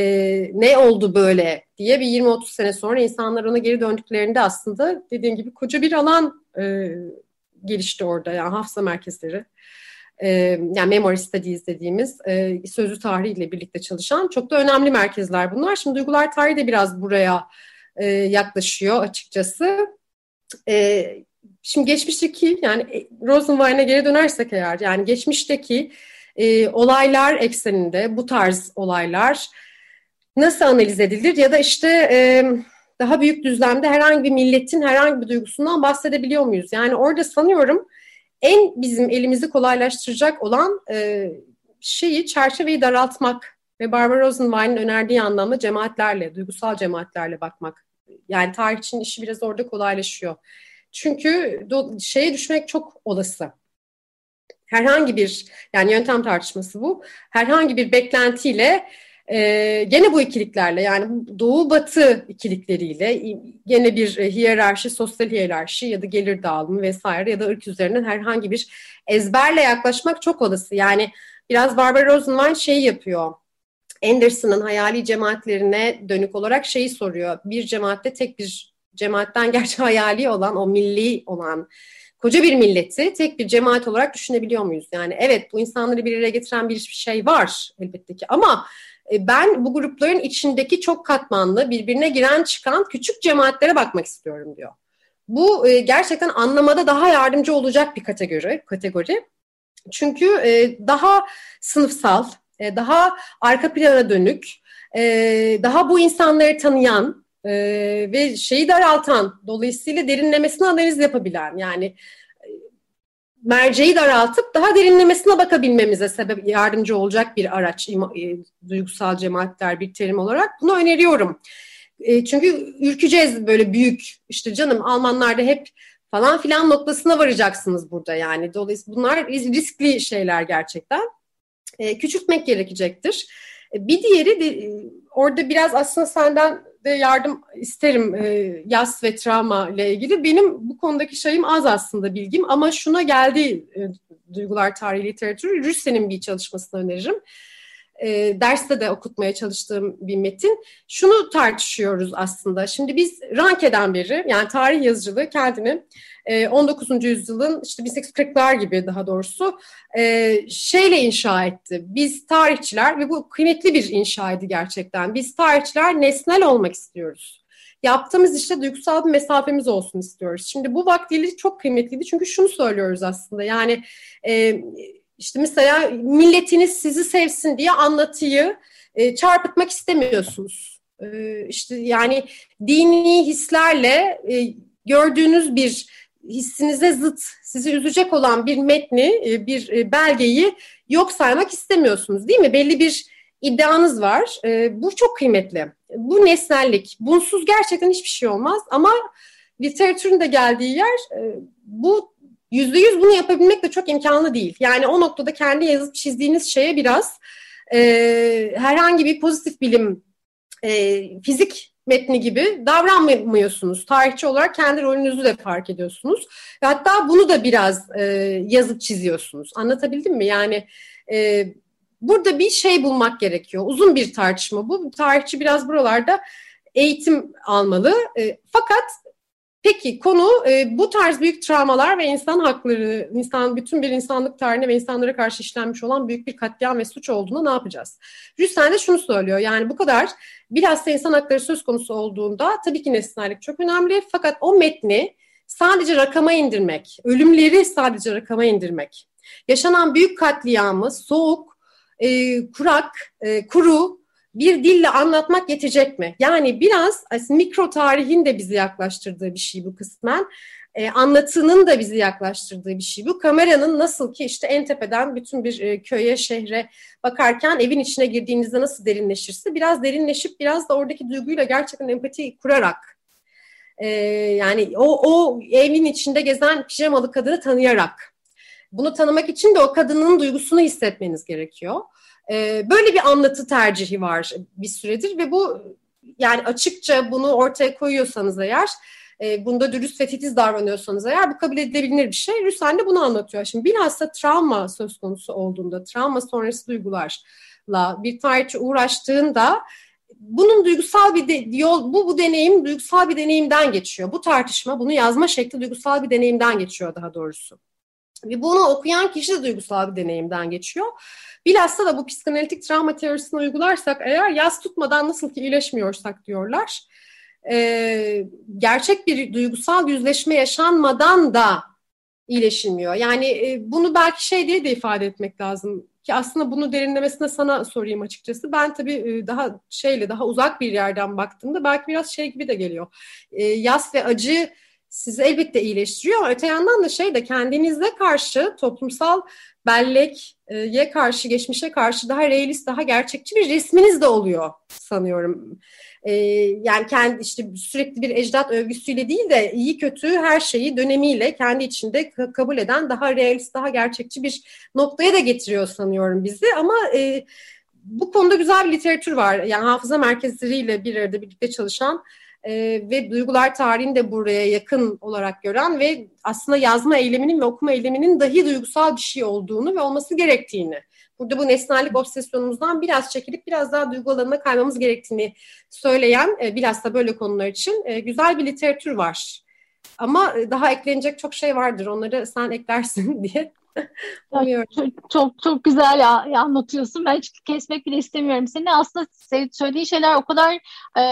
ne oldu böyle diye bir 20-30 sene sonra insanlar ona geri döndüklerinde aslında dediğim gibi koca bir alan e, gelişti orada. Yani hafıza merkezleri e, yani memory studies dediğimiz e, sözlü tarihiyle birlikte çalışan çok da önemli merkezler bunlar. Şimdi duygular tarihi de biraz buraya e, yaklaşıyor açıkçası. E, şimdi geçmişteki yani e, Rosenwein'e geri dönersek eğer yani geçmişteki e, olaylar ekseninde bu tarz olaylar nasıl analiz edilir ya da işte e, daha büyük düzlemde herhangi bir milletin herhangi bir duygusundan bahsedebiliyor muyuz? Yani orada sanıyorum en bizim elimizi kolaylaştıracak olan e, şeyi çerçeveyi daraltmak ve Barbara Rosenwein'in önerdiği anlamda cemaatlerle, duygusal cemaatlerle bakmak. Yani tarihçinin işi biraz orada kolaylaşıyor. Çünkü şeye düşmek çok olası. Herhangi bir, yani yöntem tartışması bu, herhangi bir beklentiyle ee, gene bu ikiliklerle yani doğu batı ikilikleriyle gene bir e, hiyerarşi, sosyal hiyerarşi ya da gelir dağılımı vesaire ya da ırk üzerinden herhangi bir ezberle yaklaşmak çok olası. Yani biraz Barbara Rosenwein şey yapıyor. Anderson'ın hayali cemaatlerine dönük olarak şeyi soruyor. Bir cemaatte tek bir cemaatten *laughs* gerçi hayali olan o milli olan koca bir milleti tek bir cemaat olarak düşünebiliyor muyuz? Yani evet bu insanları bir araya getiren bir şey var elbette ki ama e, ben bu grupların içindeki çok katmanlı, birbirine giren çıkan küçük cemaatlere bakmak istiyorum diyor. Bu e, gerçekten anlamada daha yardımcı olacak bir kategori. kategori. Çünkü e, daha sınıfsal, daha arka plana dönük, daha bu insanları tanıyan ve şeyi daraltan, dolayısıyla derinlemesine analiz yapabilen, yani merceği daraltıp daha derinlemesine bakabilmemize sebep yardımcı olacak bir araç e, duygusal cemaatler bir terim olarak bunu öneriyorum. E, çünkü ürkeceğiz böyle büyük işte canım Almanlarda hep falan filan noktasına varacaksınız burada yani. Dolayısıyla bunlar riskli şeyler gerçekten. E, küçültmek gerekecektir. E, bir diğeri de e, orada biraz aslında senden de yardım isterim e, yas ve travma ile ilgili. Benim bu konudaki şeyim az aslında bilgim ama şuna geldi e, duygular tarihi literatürü. Rüssel'in bir çalışmasını öneririm. E, derste de okutmaya çalıştığım bir metin. Şunu tartışıyoruz aslında. Şimdi biz Ranke'den beri yani tarih yazıcılığı kendini 19. Ee, yüzyılın işte 1840'lar gibi daha doğrusu e, şeyle inşa etti. Biz tarihçiler ve bu kıymetli bir inşaydı gerçekten. Biz tarihçiler nesnel olmak istiyoruz. Yaptığımız işte duygusal bir mesafemiz olsun istiyoruz. Şimdi bu vaktiyle çok kıymetliydi çünkü şunu söylüyoruz aslında yani e, işte mesela milletiniz sizi sevsin diye anlatıyı e, çarpıtmak istemiyorsunuz. İşte yani dini hislerle gördüğünüz bir hissinize zıt, sizi üzecek olan bir metni, e, bir e, belgeyi yok saymak istemiyorsunuz değil mi? Belli bir iddianız var. E, bu çok kıymetli. Bu nesnellik. Bunsuz gerçekten hiçbir şey olmaz ama literatürün de geldiği yer bu yüzde yüz bunu yapabilmek de çok imkanlı değil. Yani o noktada kendi yazıp çizdiğiniz şeye biraz herhangi bir pozitif bilim, fizik metni gibi davranmıyorsunuz. Tarihçi olarak kendi rolünüzü de fark ediyorsunuz. Hatta bunu da biraz e, yazıp çiziyorsunuz. Anlatabildim mi? Yani e, burada bir şey bulmak gerekiyor. Uzun bir tartışma bu. Tarihçi biraz buralarda eğitim almalı. E, fakat Peki konu e, bu tarz büyük travmalar ve insan hakları, insan bütün bir insanlık tarihine ve insanlara karşı işlenmiş olan büyük bir katliam ve suç olduğunda ne yapacağız? Rüsten de şunu söylüyor yani bu kadar bilhassa insan hakları söz konusu olduğunda tabii ki nesnellik çok önemli fakat o metni sadece rakama indirmek, ölümleri sadece rakama indirmek, yaşanan büyük katliamı soğuk, e, kurak, e, kuru bir dille anlatmak yetecek mi? Yani biraz mikro tarihin de bizi yaklaştırdığı bir şey bu kısmen. E, anlatının da bizi yaklaştırdığı bir şey bu. Kameranın nasıl ki işte en tepeden bütün bir e, köye, şehre bakarken evin içine girdiğinizde nasıl derinleşirse biraz derinleşip biraz da oradaki duyguyla gerçekten empati kurarak e, yani o, o evin içinde gezen pijamalı kadını tanıyarak bunu tanımak için de o kadının duygusunu hissetmeniz gerekiyor. Ee, böyle bir anlatı tercihi var bir süredir ve bu yani açıkça bunu ortaya koyuyorsanız eğer e, bunda dürüst ve titiz davranıyorsanız eğer bu kabul edilebilir bir şey. Rüsen de bunu anlatıyor. Şimdi bilhassa travma söz konusu olduğunda, travma sonrası duygularla bir tarihçi uğraştığında bunun duygusal bir de, yol, bu bu deneyim duygusal bir deneyimden geçiyor. Bu tartışma, bunu yazma şekli duygusal bir deneyimden geçiyor daha doğrusu. Ve bunu okuyan kişi de duygusal bir deneyimden geçiyor. Bilhassa da bu psikanalitik travma teorisini uygularsak eğer yaz tutmadan nasıl ki iyileşmiyorsak diyorlar. E, gerçek bir duygusal yüzleşme yaşanmadan da iyileşilmiyor. Yani e, bunu belki şey diye de ifade etmek lazım ki aslında bunu derinlemesine sana sorayım açıkçası. Ben tabii e, daha şeyle daha uzak bir yerden baktığımda belki biraz şey gibi de geliyor. E, yas ve acı sizi elbette iyileştiriyor öte yandan da şey de kendinizde karşı toplumsal belleğe karşı, geçmişe karşı daha realist, daha gerçekçi bir resminiz de oluyor sanıyorum. Ee, yani kendi işte sürekli bir ecdat övgüsüyle değil de iyi kötü her şeyi dönemiyle kendi içinde kabul eden daha realist, daha gerçekçi bir noktaya da getiriyor sanıyorum bizi. Ama e, bu konuda güzel bir literatür var. Yani hafıza merkezleriyle bir arada birlikte çalışan e, ve duygular tarihini de buraya yakın olarak gören ve aslında yazma eyleminin ve okuma eyleminin dahi duygusal bir şey olduğunu ve olması gerektiğini. Burada bu nesnellik obsesyonumuzdan biraz çekilip biraz daha duygu alanına kaymamız gerektiğini söyleyen e, bilhassa böyle konular için e, güzel bir literatür var. Ama e, daha eklenecek çok şey vardır. Onları sen eklersin *laughs* diye çok, çok çok güzel ya, ya anlatıyorsun. Ben hiç kesmek bile istemiyorum seni. Aslında söylediğin şeyler o kadar e,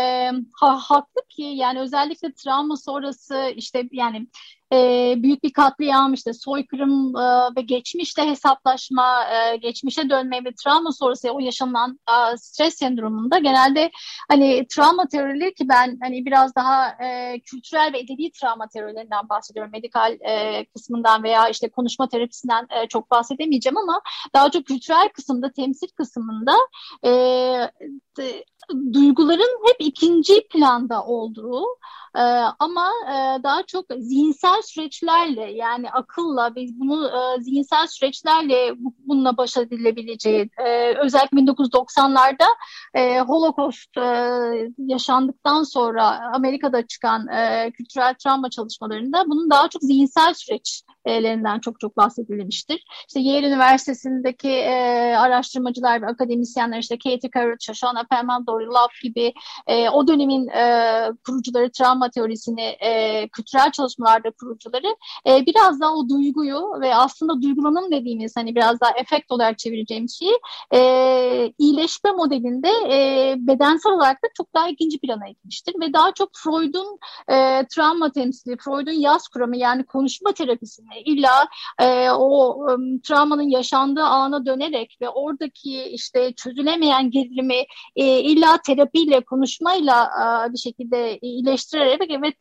ha, haklı ki yani özellikle travma sonrası işte yani e, büyük bir katliam, işte soykırım e, ve geçmişte hesaplaşma, e, geçmişe dönme ve travma sonrası o yaşanan e, stres sendromunda genelde hani travma teorileri ki ben hani biraz daha e, kültürel ve edebi travma teorilerinden bahsediyorum. Medikal e, kısmından veya işte konuşma terapisinden e, çok bahsedemeyeceğim ama daha çok kültürel kısımda, temsil kısmında e, de, duyguların hep ikinci planda olduğu e, ama e, daha çok zihinsel süreçlerle yani akılla biz bunu e, zihinsel süreçlerle bununla baş edilebileceği e, özellikle 1990'larda e, Holocaust e, yaşandıktan sonra Amerika'da çıkan e, kültürel travma çalışmalarında bunun daha çok zihinsel süreç lerinden çok çok bahsedilmiştir. İşte Yale Üniversitesi'ndeki e, araştırmacılar ve akademisyenler işte Katie Carrot, Shoshana Perlman, Dory Love gibi e, o dönemin e, kurucuları, travma teorisini e, kültürel çalışmalarda kurucuları e, biraz daha o duyguyu ve aslında duygulanım dediğimiz hani biraz daha efekt olarak çevireceğim şeyi e, iyileşme modelinde e, bedensel olarak da çok daha ikinci plana gitmiştir ve daha çok Freud'un e, travma temsili, Freud'un yaz kuramı yani konuşma terapisini illa e, o um, travmanın yaşandığı ana dönerek ve oradaki işte çözülemeyen gerilimi e, illa terapiyle, konuşmayla e, bir şekilde iyileştirerek ve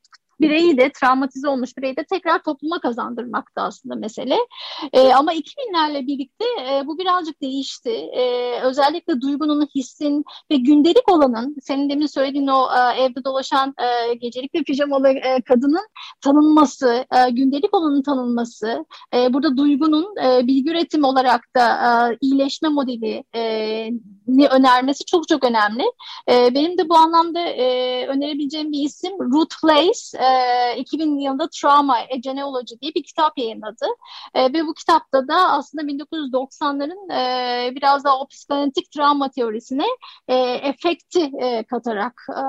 bireyi de travmatize olmuş bireyi de tekrar topluma kazandırmakta aslında mesele. E, ama 2000'lerle birlikte e, bu birazcık değişti. E, özellikle duygunun, hissin ve gündelik olanın, senin demin söylediğin o e, evde dolaşan e, gecelik ve pijamalı e, kadının tanınması, e, gündelik olanın tanınması, e, burada duygunun e, bilgi üretimi olarak da e, iyileşme modeli e, önermesi çok çok önemli. E, benim de bu anlamda e, önerebileceğim bir isim Ruth Place. E, 2000 yılında Trauma, A Genealogy diye bir kitap yayınladı. E, ve bu kitapta da aslında 1990'ların e, biraz daha o psikanalitik travma teorisine e, efekti e, katarak e,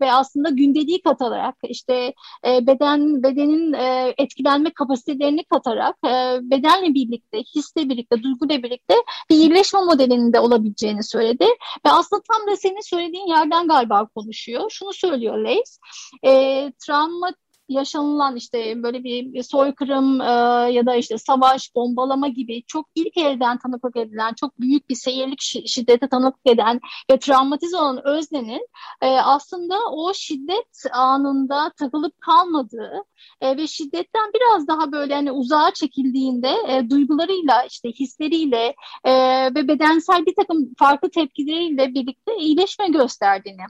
ve aslında gündeliği katarak işte e, beden bedenin e, etkilenme kapasitelerini katarak e, bedenle birlikte, hisle birlikte, duyguyla birlikte bir iyileşme modelinde olabileceğini söyledi. Ve aslında tam da senin söylediğin yerden galiba konuşuyor. Şunu söylüyor Leys, e, travma نصمت yaşanılan işte böyle bir soykırım e, ya da işte savaş, bombalama gibi çok ilk elden tanıklık edilen, çok büyük bir seyirlik şiddete tanıklık eden ve travmatize olan öznenin e, aslında o şiddet anında takılıp kalmadığı e, ve şiddetten biraz daha böyle hani uzağa çekildiğinde e, duygularıyla işte hisleriyle e, ve bedensel bir takım farklı tepkileriyle birlikte iyileşme gösterdiğini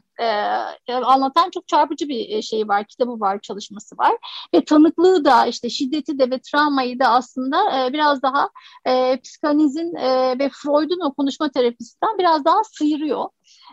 e, anlatan çok çarpıcı bir şey var, kitabı var, çalışması var ve tanıklığı da işte şiddeti de ve travmayı da aslında e, biraz daha e, psikanalizin e, ve Freud'un o konuşma terapisinden biraz daha sıyırıyor.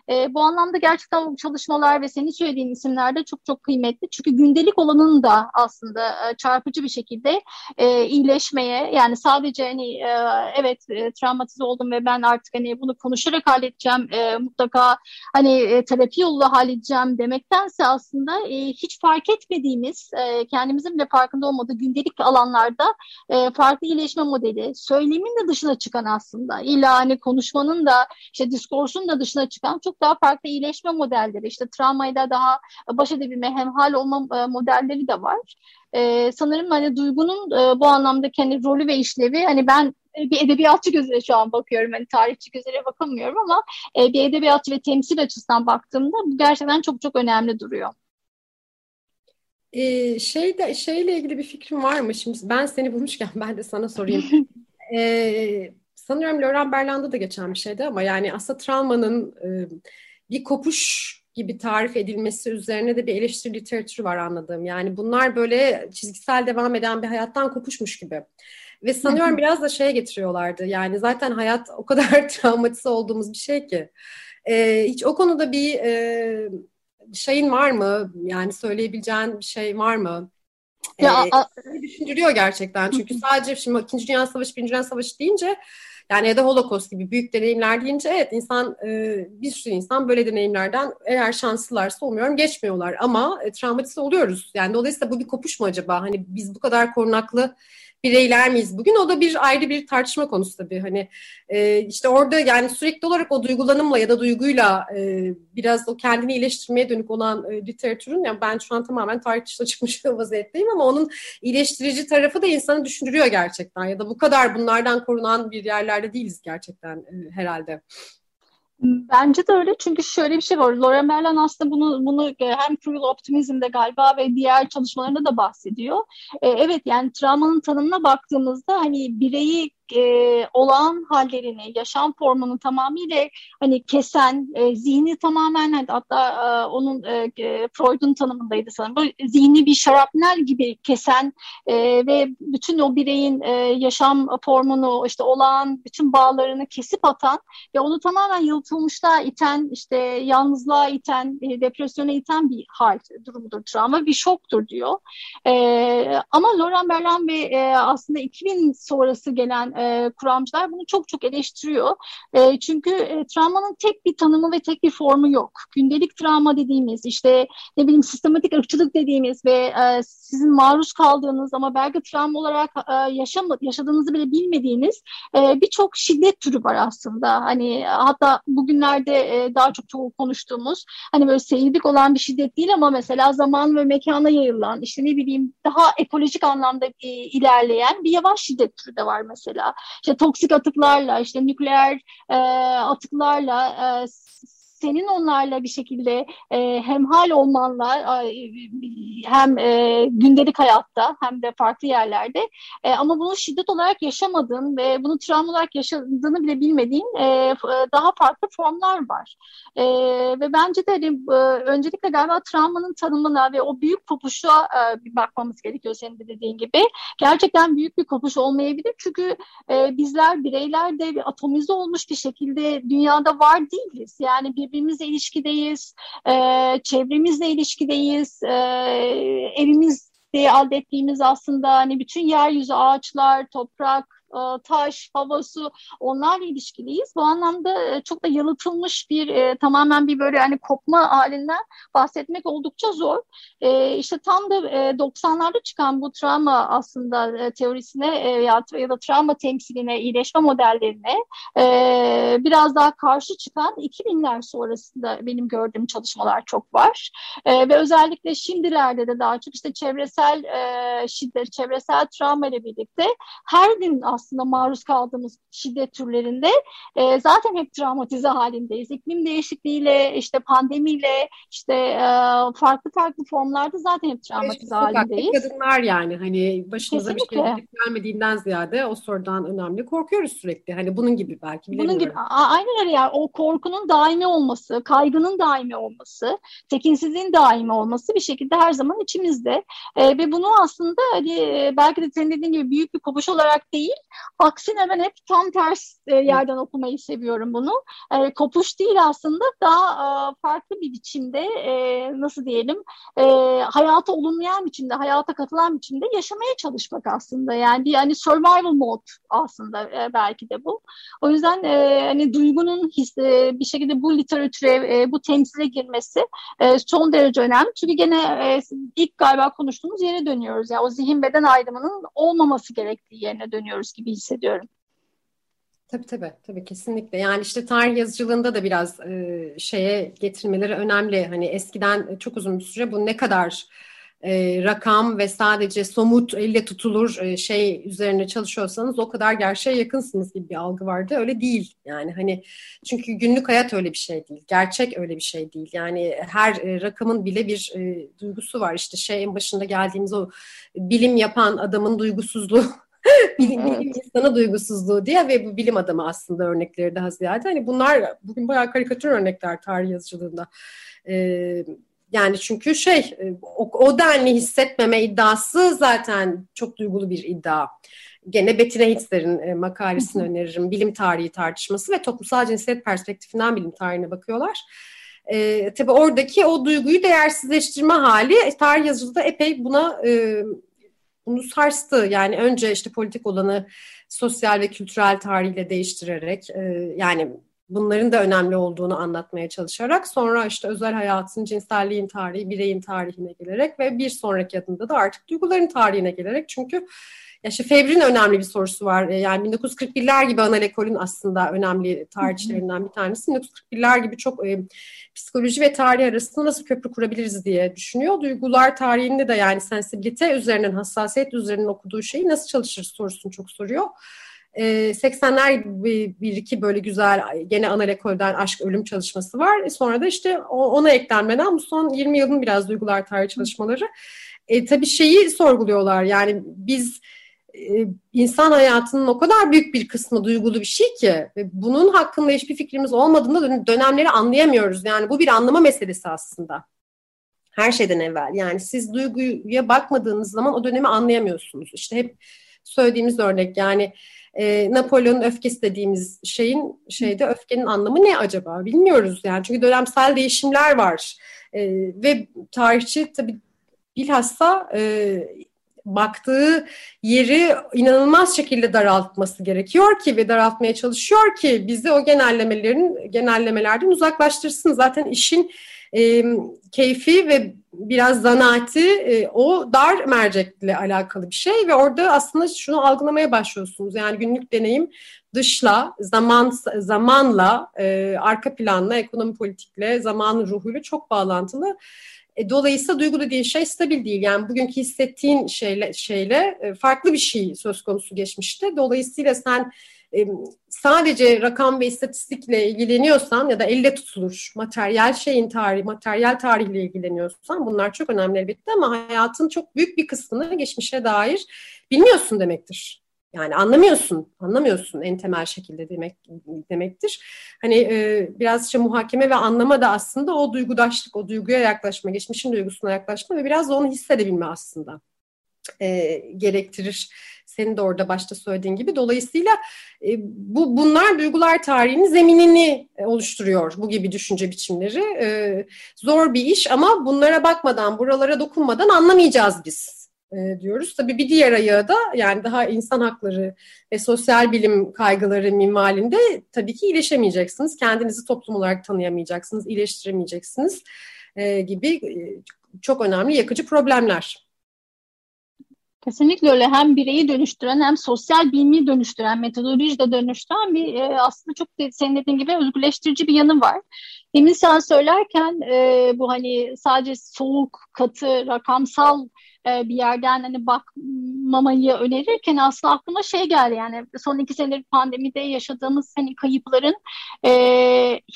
E, bu anlamda gerçekten bu çalışmalar ve senin söylediğin isimler de çok çok kıymetli. Çünkü gündelik olanın da aslında e, çarpıcı bir şekilde e, iyileşmeye yani sadece hani e, evet e, travmatize oldum ve ben artık hani bunu konuşarak halledeceğim e, mutlaka hani e, terapi yoluyla halledeceğim demektense aslında e, hiç fark etmediğimiz e, kendimizin bile farkında olmadığı gündelik alanlarda e, farklı iyileşme modeli söylemin de dışına çıkan aslında illa hani konuşmanın da işte diskursun da dışına çıkan çok daha farklı iyileşme modelleri işte travmayla daha baş edebilme hemhal olma e, modelleri de var. E, sanırım hani duygunun e, bu anlamdaki hani rolü ve işlevi hani ben bir edebiyatçı gözüyle şu an bakıyorum. Hani tarihçi gözüyle bakamıyorum ama e, bir edebiyatçı ve temsil açısından baktığımda bu gerçekten çok çok önemli duruyor. Ee, şeyde şeyle ilgili bir fikrim var mı? Şimdi ben seni bulmuşken *laughs* ben de sana sorayım. ee, *laughs* sanıyorum Laurent Berland'da da geçen bir şeydi ama yani aslında travmanın e, bir kopuş gibi tarif edilmesi üzerine de bir eleştiri literatürü var anladığım. Yani bunlar böyle çizgisel devam eden bir hayattan kopuşmuş gibi. Ve sanıyorum biraz da şeye getiriyorlardı. Yani zaten hayat o kadar *laughs* travmatize olduğumuz bir şey ki. Ee, hiç o konuda bir e, şeyin var mı? Yani söyleyebileceğin bir şey var mı? Ya, ee, düşündürüyor gerçekten. Çünkü sadece şimdi İkinci Dünya Savaşı, Birinci Dünya Savaşı deyince yani ya da Holocaust gibi büyük deneyimler deyince evet insan e, bir sürü insan böyle deneyimlerden eğer şanslılarsa olmuyorum geçmiyorlar ama e, travmatize oluyoruz. Yani dolayısıyla bu bir kopuş mu acaba? Hani biz bu kadar korunaklı bireyler miyiz bugün? O da bir ayrı bir tartışma konusu tabii. Hani e, işte orada yani sürekli olarak o duygulanımla ya da duyguyla e, biraz o kendini iyileştirmeye dönük olan e, literatürün yani ben şu an tamamen tarih dışına *laughs* çıkmış vaziyetteyim ama onun iyileştirici tarafı da insanı düşündürüyor gerçekten ya da bu kadar bunlardan korunan bir yerlerde değiliz gerçekten e, herhalde. Bence de öyle çünkü şöyle bir şey var. Laura Merlin aslında bunu bunu e, hem Cruel Optimizm'de galiba ve diğer çalışmalarında da bahsediyor. Ee, evet yani travmanın tanımına baktığımızda hani bireyi e, olağan hallerini, yaşam formunu tamamıyla hani kesen, e, zihni tamamen hani hatta e, onun e, e, Freud'un tanımındaydı sanırım. Böyle zihni bir şarapnel gibi kesen e, ve bütün o bireyin e, yaşam formunu, işte olağan bütün bağlarını kesip atan ve onu tamamen yalıtılmışlığa iten, işte yalnızlığa iten, e, depresyona iten bir hal durumudur travma, bir şoktur diyor. E, ama Laurent Berlan ve e, aslında 2000 sonrası gelen e, kuramcılar bunu çok çok eleştiriyor. E, çünkü e, travmanın tek bir tanımı ve tek bir formu yok. Gündelik travma dediğimiz işte ne bileyim sistematik ırkçılık dediğimiz ve e, sizin maruz kaldığınız ama belki travma olarak e, yaşam, yaşadığınızı bile bilmediğiniz e, birçok şiddet türü var aslında. Hani hatta bugünlerde e, daha çok çok konuştuğumuz hani böyle seyirlik olan bir şiddet değil ama mesela zaman ve mekana yayılan işte ne bileyim daha ekolojik anlamda e, ilerleyen bir yavaş şiddet türü de var mesela işte toksik atıklarla, işte nükleer e, atıklarla e, senin onlarla bir şekilde e, hemhal olmanla e, hem e, gündelik hayatta hem de farklı yerlerde e, ama bunu şiddet olarak yaşamadığın ve bunu travma olarak yaşadığını bile bilmediğin e, e, daha farklı formlar var. E, ve bence de hani, e, öncelikle galiba travmanın tanımına ve o büyük kopuşa e, bir bakmamız gerekiyor senin de dediğin gibi. Gerçekten büyük bir kopuş olmayabilir çünkü e, bizler bireyler de atomize olmuş bir şekilde dünyada var değiliz. Yani bir birbirimizle ilişkideyiz, e, çevremizle ilişkideyiz, e, evimizde elde ettiğimiz aslında hani bütün yeryüzü, ağaçlar, toprak, taş, hava, su onlarla ilişkiliyiz. Bu anlamda e, çok da yalıtılmış bir e, tamamen bir böyle hani kopma halinden bahsetmek oldukça zor. E, işte tam da e, 90'larda çıkan bu travma aslında e, teorisine e, ya, ya da travma temsiline, iyileşme modellerine e, biraz daha karşı çıkan 2000'ler sonrasında benim gördüğüm çalışmalar çok var. E, ve özellikle şimdilerde de daha çok işte çevresel e, şiddet, çevresel travma ile birlikte her gün aslında aslında maruz kaldığımız şiddet türlerinde e, zaten hep travmatize halindeyiz. İklim değişikliğiyle, işte pandemiyle, işte e, farklı farklı formlarda zaten hep travmatize halindeyiz. Kadınlar yani hani başımıza Kesinlikle. bir şey gelmediğinden ziyade o sorudan önemli korkuyoruz sürekli. Hani bunun gibi belki Bunun gibi aynen öyle yani o korkunun daimi olması, kaygının daimi olması, tekinsizliğin daimi olması bir şekilde her zaman içimizde. E, ve bunu aslında hani belki de senin dediğin gibi büyük bir kopuş olarak değil Aksine ben hep tam ters e, yerden okumayı seviyorum bunu. E, kopuş değil aslında daha e, farklı bir biçimde e, nasıl diyelim e, hayata olumlayan biçimde, hayata katılan biçimde yaşamaya çalışmak aslında. Yani bir hani survival mode aslında e, belki de bu. O yüzden e, hani duygunun his, e, bir şekilde bu literatüre, e, bu temsile girmesi e, son derece önemli. Çünkü gene e, ilk galiba konuştuğumuz yere dönüyoruz. Yani o zihin beden ayrımının olmaması gerektiği yerine dönüyoruz gibi hissediyorum. Tabii tabii tabii kesinlikle. Yani işte tarih yazıcılığında da biraz e, şeye getirmeleri önemli. Hani eskiden çok uzun bir süre bu ne kadar e, rakam ve sadece somut elle tutulur e, şey üzerine çalışıyorsanız o kadar gerçeğe yakınsınız gibi bir algı vardı. Öyle değil. Yani hani çünkü günlük hayat öyle bir şey değil. Gerçek öyle bir şey değil. Yani her e, rakamın bile bir e, duygusu var. İşte şey en başında geldiğimiz o bilim yapan adamın duygusuzluğu *laughs* *laughs* bilim, bilim insanı duygusuzluğu diye ve bu bilim adamı aslında örnekleri daha ziyade. Hani bunlar bugün bayağı karikatür örnekler tarih yazıcılığında. Ee, yani çünkü şey e, o, o denli hissetmeme iddiası zaten çok duygulu bir iddia. Gene Bettina Hitzler'in e, makalesini öneririm. Bilim tarihi tartışması ve toplumsal cinsiyet perspektifinden bilim tarihine bakıyorlar. E, tabii oradaki o duyguyu değersizleştirme hali e, tarih yazıcılığı epey buna e, bunu sarstı. Yani önce işte politik olanı sosyal ve kültürel tarihle değiştirerek e, yani bunların da önemli olduğunu anlatmaya çalışarak sonra işte özel hayatın, cinselliğin tarihi, bireyin tarihine gelerek ve bir sonraki adımda da artık duyguların tarihine gelerek çünkü ya işte Febrin önemli bir sorusu var. E, yani 1941'ler gibi Anna aslında önemli tarihçilerinden bir tanesi. 1941'ler gibi çok e, psikoloji ve tarih arasında nasıl köprü kurabiliriz diye düşünüyor. Duygular tarihinde de yani sensibilite üzerinden, hassasiyet üzerinden okuduğu şeyi nasıl çalışır sorusunu çok soruyor. 80'ler bir, bir iki böyle güzel gene Anna aşk ölüm çalışması var. Sonra da işte ona eklenmeden bu son 20 yılın biraz duygular tarihi çalışmaları. E, tabii şeyi sorguluyorlar yani biz e, insan hayatının o kadar büyük bir kısmı duygulu bir şey ki bunun hakkında hiçbir fikrimiz olmadığında dönemleri anlayamıyoruz. Yani bu bir anlama meselesi aslında. Her şeyden evvel. Yani siz duyguya bakmadığınız zaman o dönemi anlayamıyorsunuz. İşte hep söylediğimiz örnek yani e, Napolyon'un öfkesi dediğimiz şeyin şeyde öfkenin anlamı ne acaba bilmiyoruz yani çünkü dönemsel değişimler var e, ve tarihçi tabii bilhassa e, baktığı yeri inanılmaz şekilde daraltması gerekiyor ki ve daraltmaya çalışıyor ki bizi o genellemelerin genellemelerden uzaklaştırsın. Zaten işin e, keyfi ve biraz zanaati e, o dar mercekle alakalı bir şey ve orada aslında şunu algılamaya başlıyorsunuz. Yani günlük deneyim dışla, zaman zamanla, e, arka planla, ekonomi politikle, zamanın ruhuyla çok bağlantılı. E, dolayısıyla duygu dediğin şey stabil değil. Yani bugünkü hissettiğin şeyle, şeyle e, farklı bir şey söz konusu geçmişte. Dolayısıyla sen e, sadece rakam ve istatistikle ilgileniyorsan ya da elle tutulur materyal şeyin tarihi, materyal tarihle ilgileniyorsan bunlar çok önemli elbette ama hayatın çok büyük bir kısmını geçmişe dair bilmiyorsun demektir. Yani anlamıyorsun, anlamıyorsun en temel şekilde demek demektir. Hani e, biraz işte muhakeme ve anlama da aslında o duygudaşlık, o duyguya yaklaşma, geçmişin duygusuna yaklaşma ve biraz da onu hissedebilme aslında e, gerektirir. Senin de orada başta söylediğin gibi. Dolayısıyla e, bu bunlar duygular tarihinin zeminini oluşturuyor bu gibi düşünce biçimleri. E, zor bir iş ama bunlara bakmadan, buralara dokunmadan anlamayacağız biz e, diyoruz. Tabii bir diğer ayağı da yani daha insan hakları ve sosyal bilim kaygıları minvalinde tabii ki iyileşemeyeceksiniz. Kendinizi toplum olarak tanıyamayacaksınız, iyileştiremeyeceksiniz e, gibi e, çok önemli yakıcı problemler. Kesinlikle öyle. Hem bireyi dönüştüren hem sosyal bilimi dönüştüren, metodoloji de dönüştüren bir e, aslında çok de, senin dediğin gibi özgürleştirici bir yanı var. Demin sen söylerken e, bu hani sadece soğuk, katı, rakamsal e, bir yerden hani bakmamayı önerirken aslında aklıma şey geldi yani son iki senedir pandemide yaşadığımız hani kayıpların e,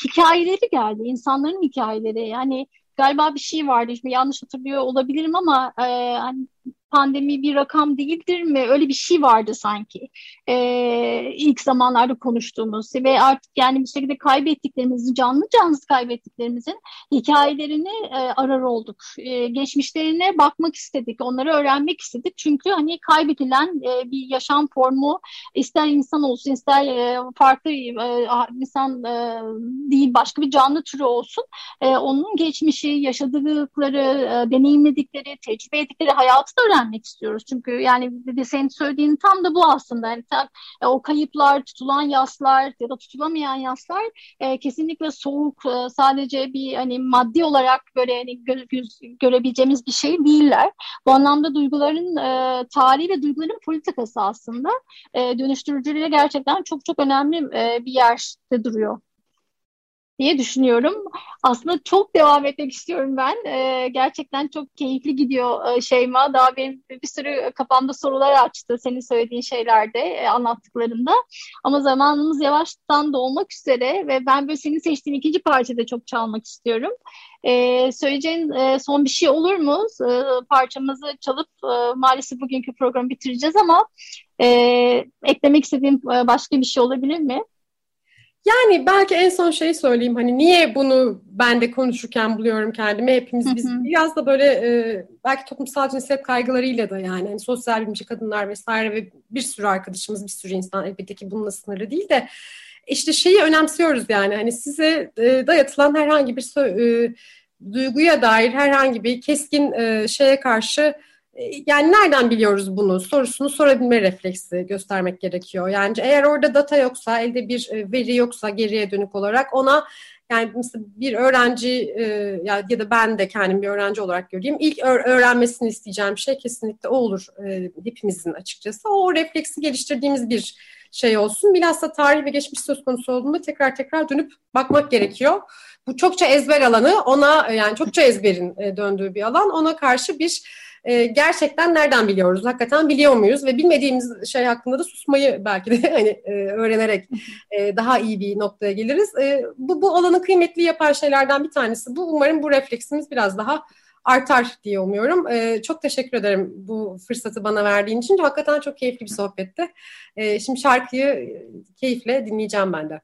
hikayeleri geldi. insanların hikayeleri. Yani galiba bir şey vardı. Şimdi yanlış hatırlıyor olabilirim ama e, hani pandemi bir rakam değildir mi? Öyle bir şey vardı sanki. Ee, ilk zamanlarda konuştuğumuz ve artık yani bir şekilde kaybettiklerimizin, canlı cansız kaybettiklerimizin hikayelerini e, arar olduk. E, geçmişlerine bakmak istedik, onları öğrenmek istedik. Çünkü hani kaybedilen e, bir yaşam formu ister insan olsun, ister e, farklı e, insan e, değil başka bir canlı türü olsun. E, onun geçmişi, yaşadıkları, e, deneyimledikleri, tecrübe ettikleri hayatı da öğrenmek istiyoruz. Çünkü yani senin söylediğin tam da bu aslında. Yani sen, e, o kayıplar, tutulan yaslar ya da tutulamayan yaslar e, kesinlikle soğuk, e, sadece bir hani maddi olarak böyle hani gö göz, görebileceğimiz bir şey değiller. Bu anlamda duyguların e, tarihi ve duyguların politikası aslında e, dönüştürücülüğe gerçekten çok çok önemli e, bir yerde duruyor diye düşünüyorum. Aslında çok devam etmek istiyorum ben. Ee, gerçekten çok keyifli gidiyor e, Şeyma. Daha benim bir sürü kafamda sorular açtı senin söylediğin şeylerde, e, anlattıklarında. Ama zamanımız yavaştan dolmak üzere ve ben böyle senin seçtiğin ikinci parçada çok çalmak istiyorum. Ee, söyleyeceğin e, son bir şey olur mu? E, parçamızı çalıp e, maalesef bugünkü programı bitireceğiz ama e, eklemek istediğim e, başka bir şey olabilir mi? Yani belki en son şeyi söyleyeyim. Hani niye bunu ben de konuşurken buluyorum kendimi? Hepimiz biz biraz da böyle e, belki toplumsal cinsiyet kaygılarıyla da yani hani sosyal bilimci kadınlar vesaire ve bir sürü arkadaşımız bir sürü insan elbette ki bununla sınırlı değil de işte şeyi önemsiyoruz yani. Hani size e, dayatılan herhangi bir e, duyguya dair herhangi bir keskin e, şeye karşı yani nereden biliyoruz bunu sorusunu sorabilme refleksi göstermek gerekiyor. Yani eğer orada data yoksa, elde bir e, veri yoksa geriye dönük olarak ona yani mesela bir öğrenci e, ya, ya da ben de kendim bir öğrenci olarak göreyim. İlk öğrenmesini isteyeceğim şey kesinlikle o olur e, hepimizin açıkçası. O refleksi geliştirdiğimiz bir şey olsun. Bilhassa tarih ve geçmiş söz konusu olduğunda tekrar tekrar dönüp bakmak gerekiyor. Bu çokça ezber alanı ona yani çokça ezberin döndüğü bir alan. Ona karşı bir e, gerçekten nereden biliyoruz? Hakikaten biliyor muyuz? Ve bilmediğimiz şey hakkında da susmayı belki de *laughs* hani e, öğrenerek e, daha iyi bir noktaya geliriz. E, bu, bu alanı kıymetli yapan şeylerden bir tanesi bu. Umarım bu refleksimiz biraz daha artar diye umuyorum. E, çok teşekkür ederim bu fırsatı bana verdiğin için. Hakikaten çok keyifli bir sohbetti. E, şimdi şarkıyı keyifle dinleyeceğim ben de.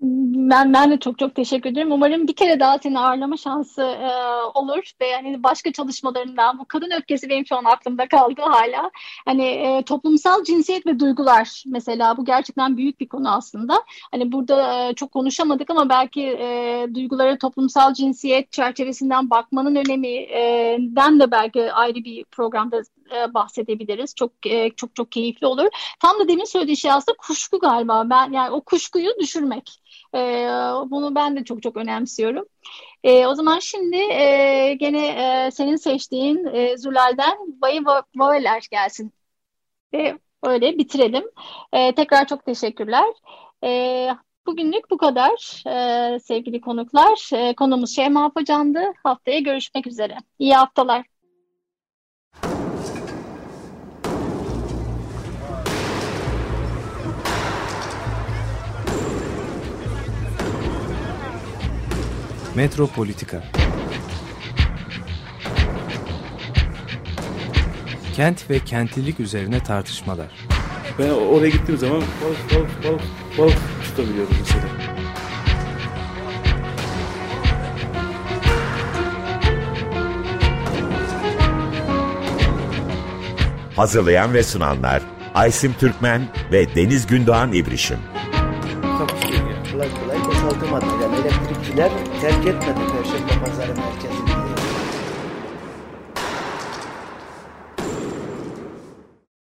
Ben, ben de çok çok teşekkür ederim. Umarım bir kere daha seni ağırlama şansı e, olur ve yani başka çalışmalarından bu kadın öfkesi benim şu an aklımda kaldı hala. Hani e, toplumsal cinsiyet ve duygular mesela bu gerçekten büyük bir konu aslında. Hani burada e, çok konuşamadık ama belki e, duygulara toplumsal cinsiyet çerçevesinden bakmanın öneminden de belki ayrı bir programda e, bahsedebiliriz. Çok e, çok çok keyifli olur. Tam da demin söylediği şey aslında kuşku galiba. Ben yani o kuşkuyu düşürmek. E, bunu ben de çok çok önemsiyorum. E, o zaman şimdi e, gene e, senin seçtiğin e, Zulal'den Bayı Vaveler gelsin. Ve öyle bitirelim. E, tekrar çok teşekkürler. E, Bugünlük bu kadar ee, sevgili konuklar. Ee, konumuz Şeyma Afacan'dı. Haftaya görüşmek üzere. İyi haftalar. Metropolitika Kent ve kentlilik üzerine tartışmalar. Ben oraya gittiğim zaman balık balık balık balık tutabiliyorum mesela. Hazırlayan ve sunanlar Aysim Türkmen ve Deniz Gündoğan İbrişim. Kolay kolay boşaltamadı. Elektrikçiler terk etmedi Perşembe Pazarı merkezini.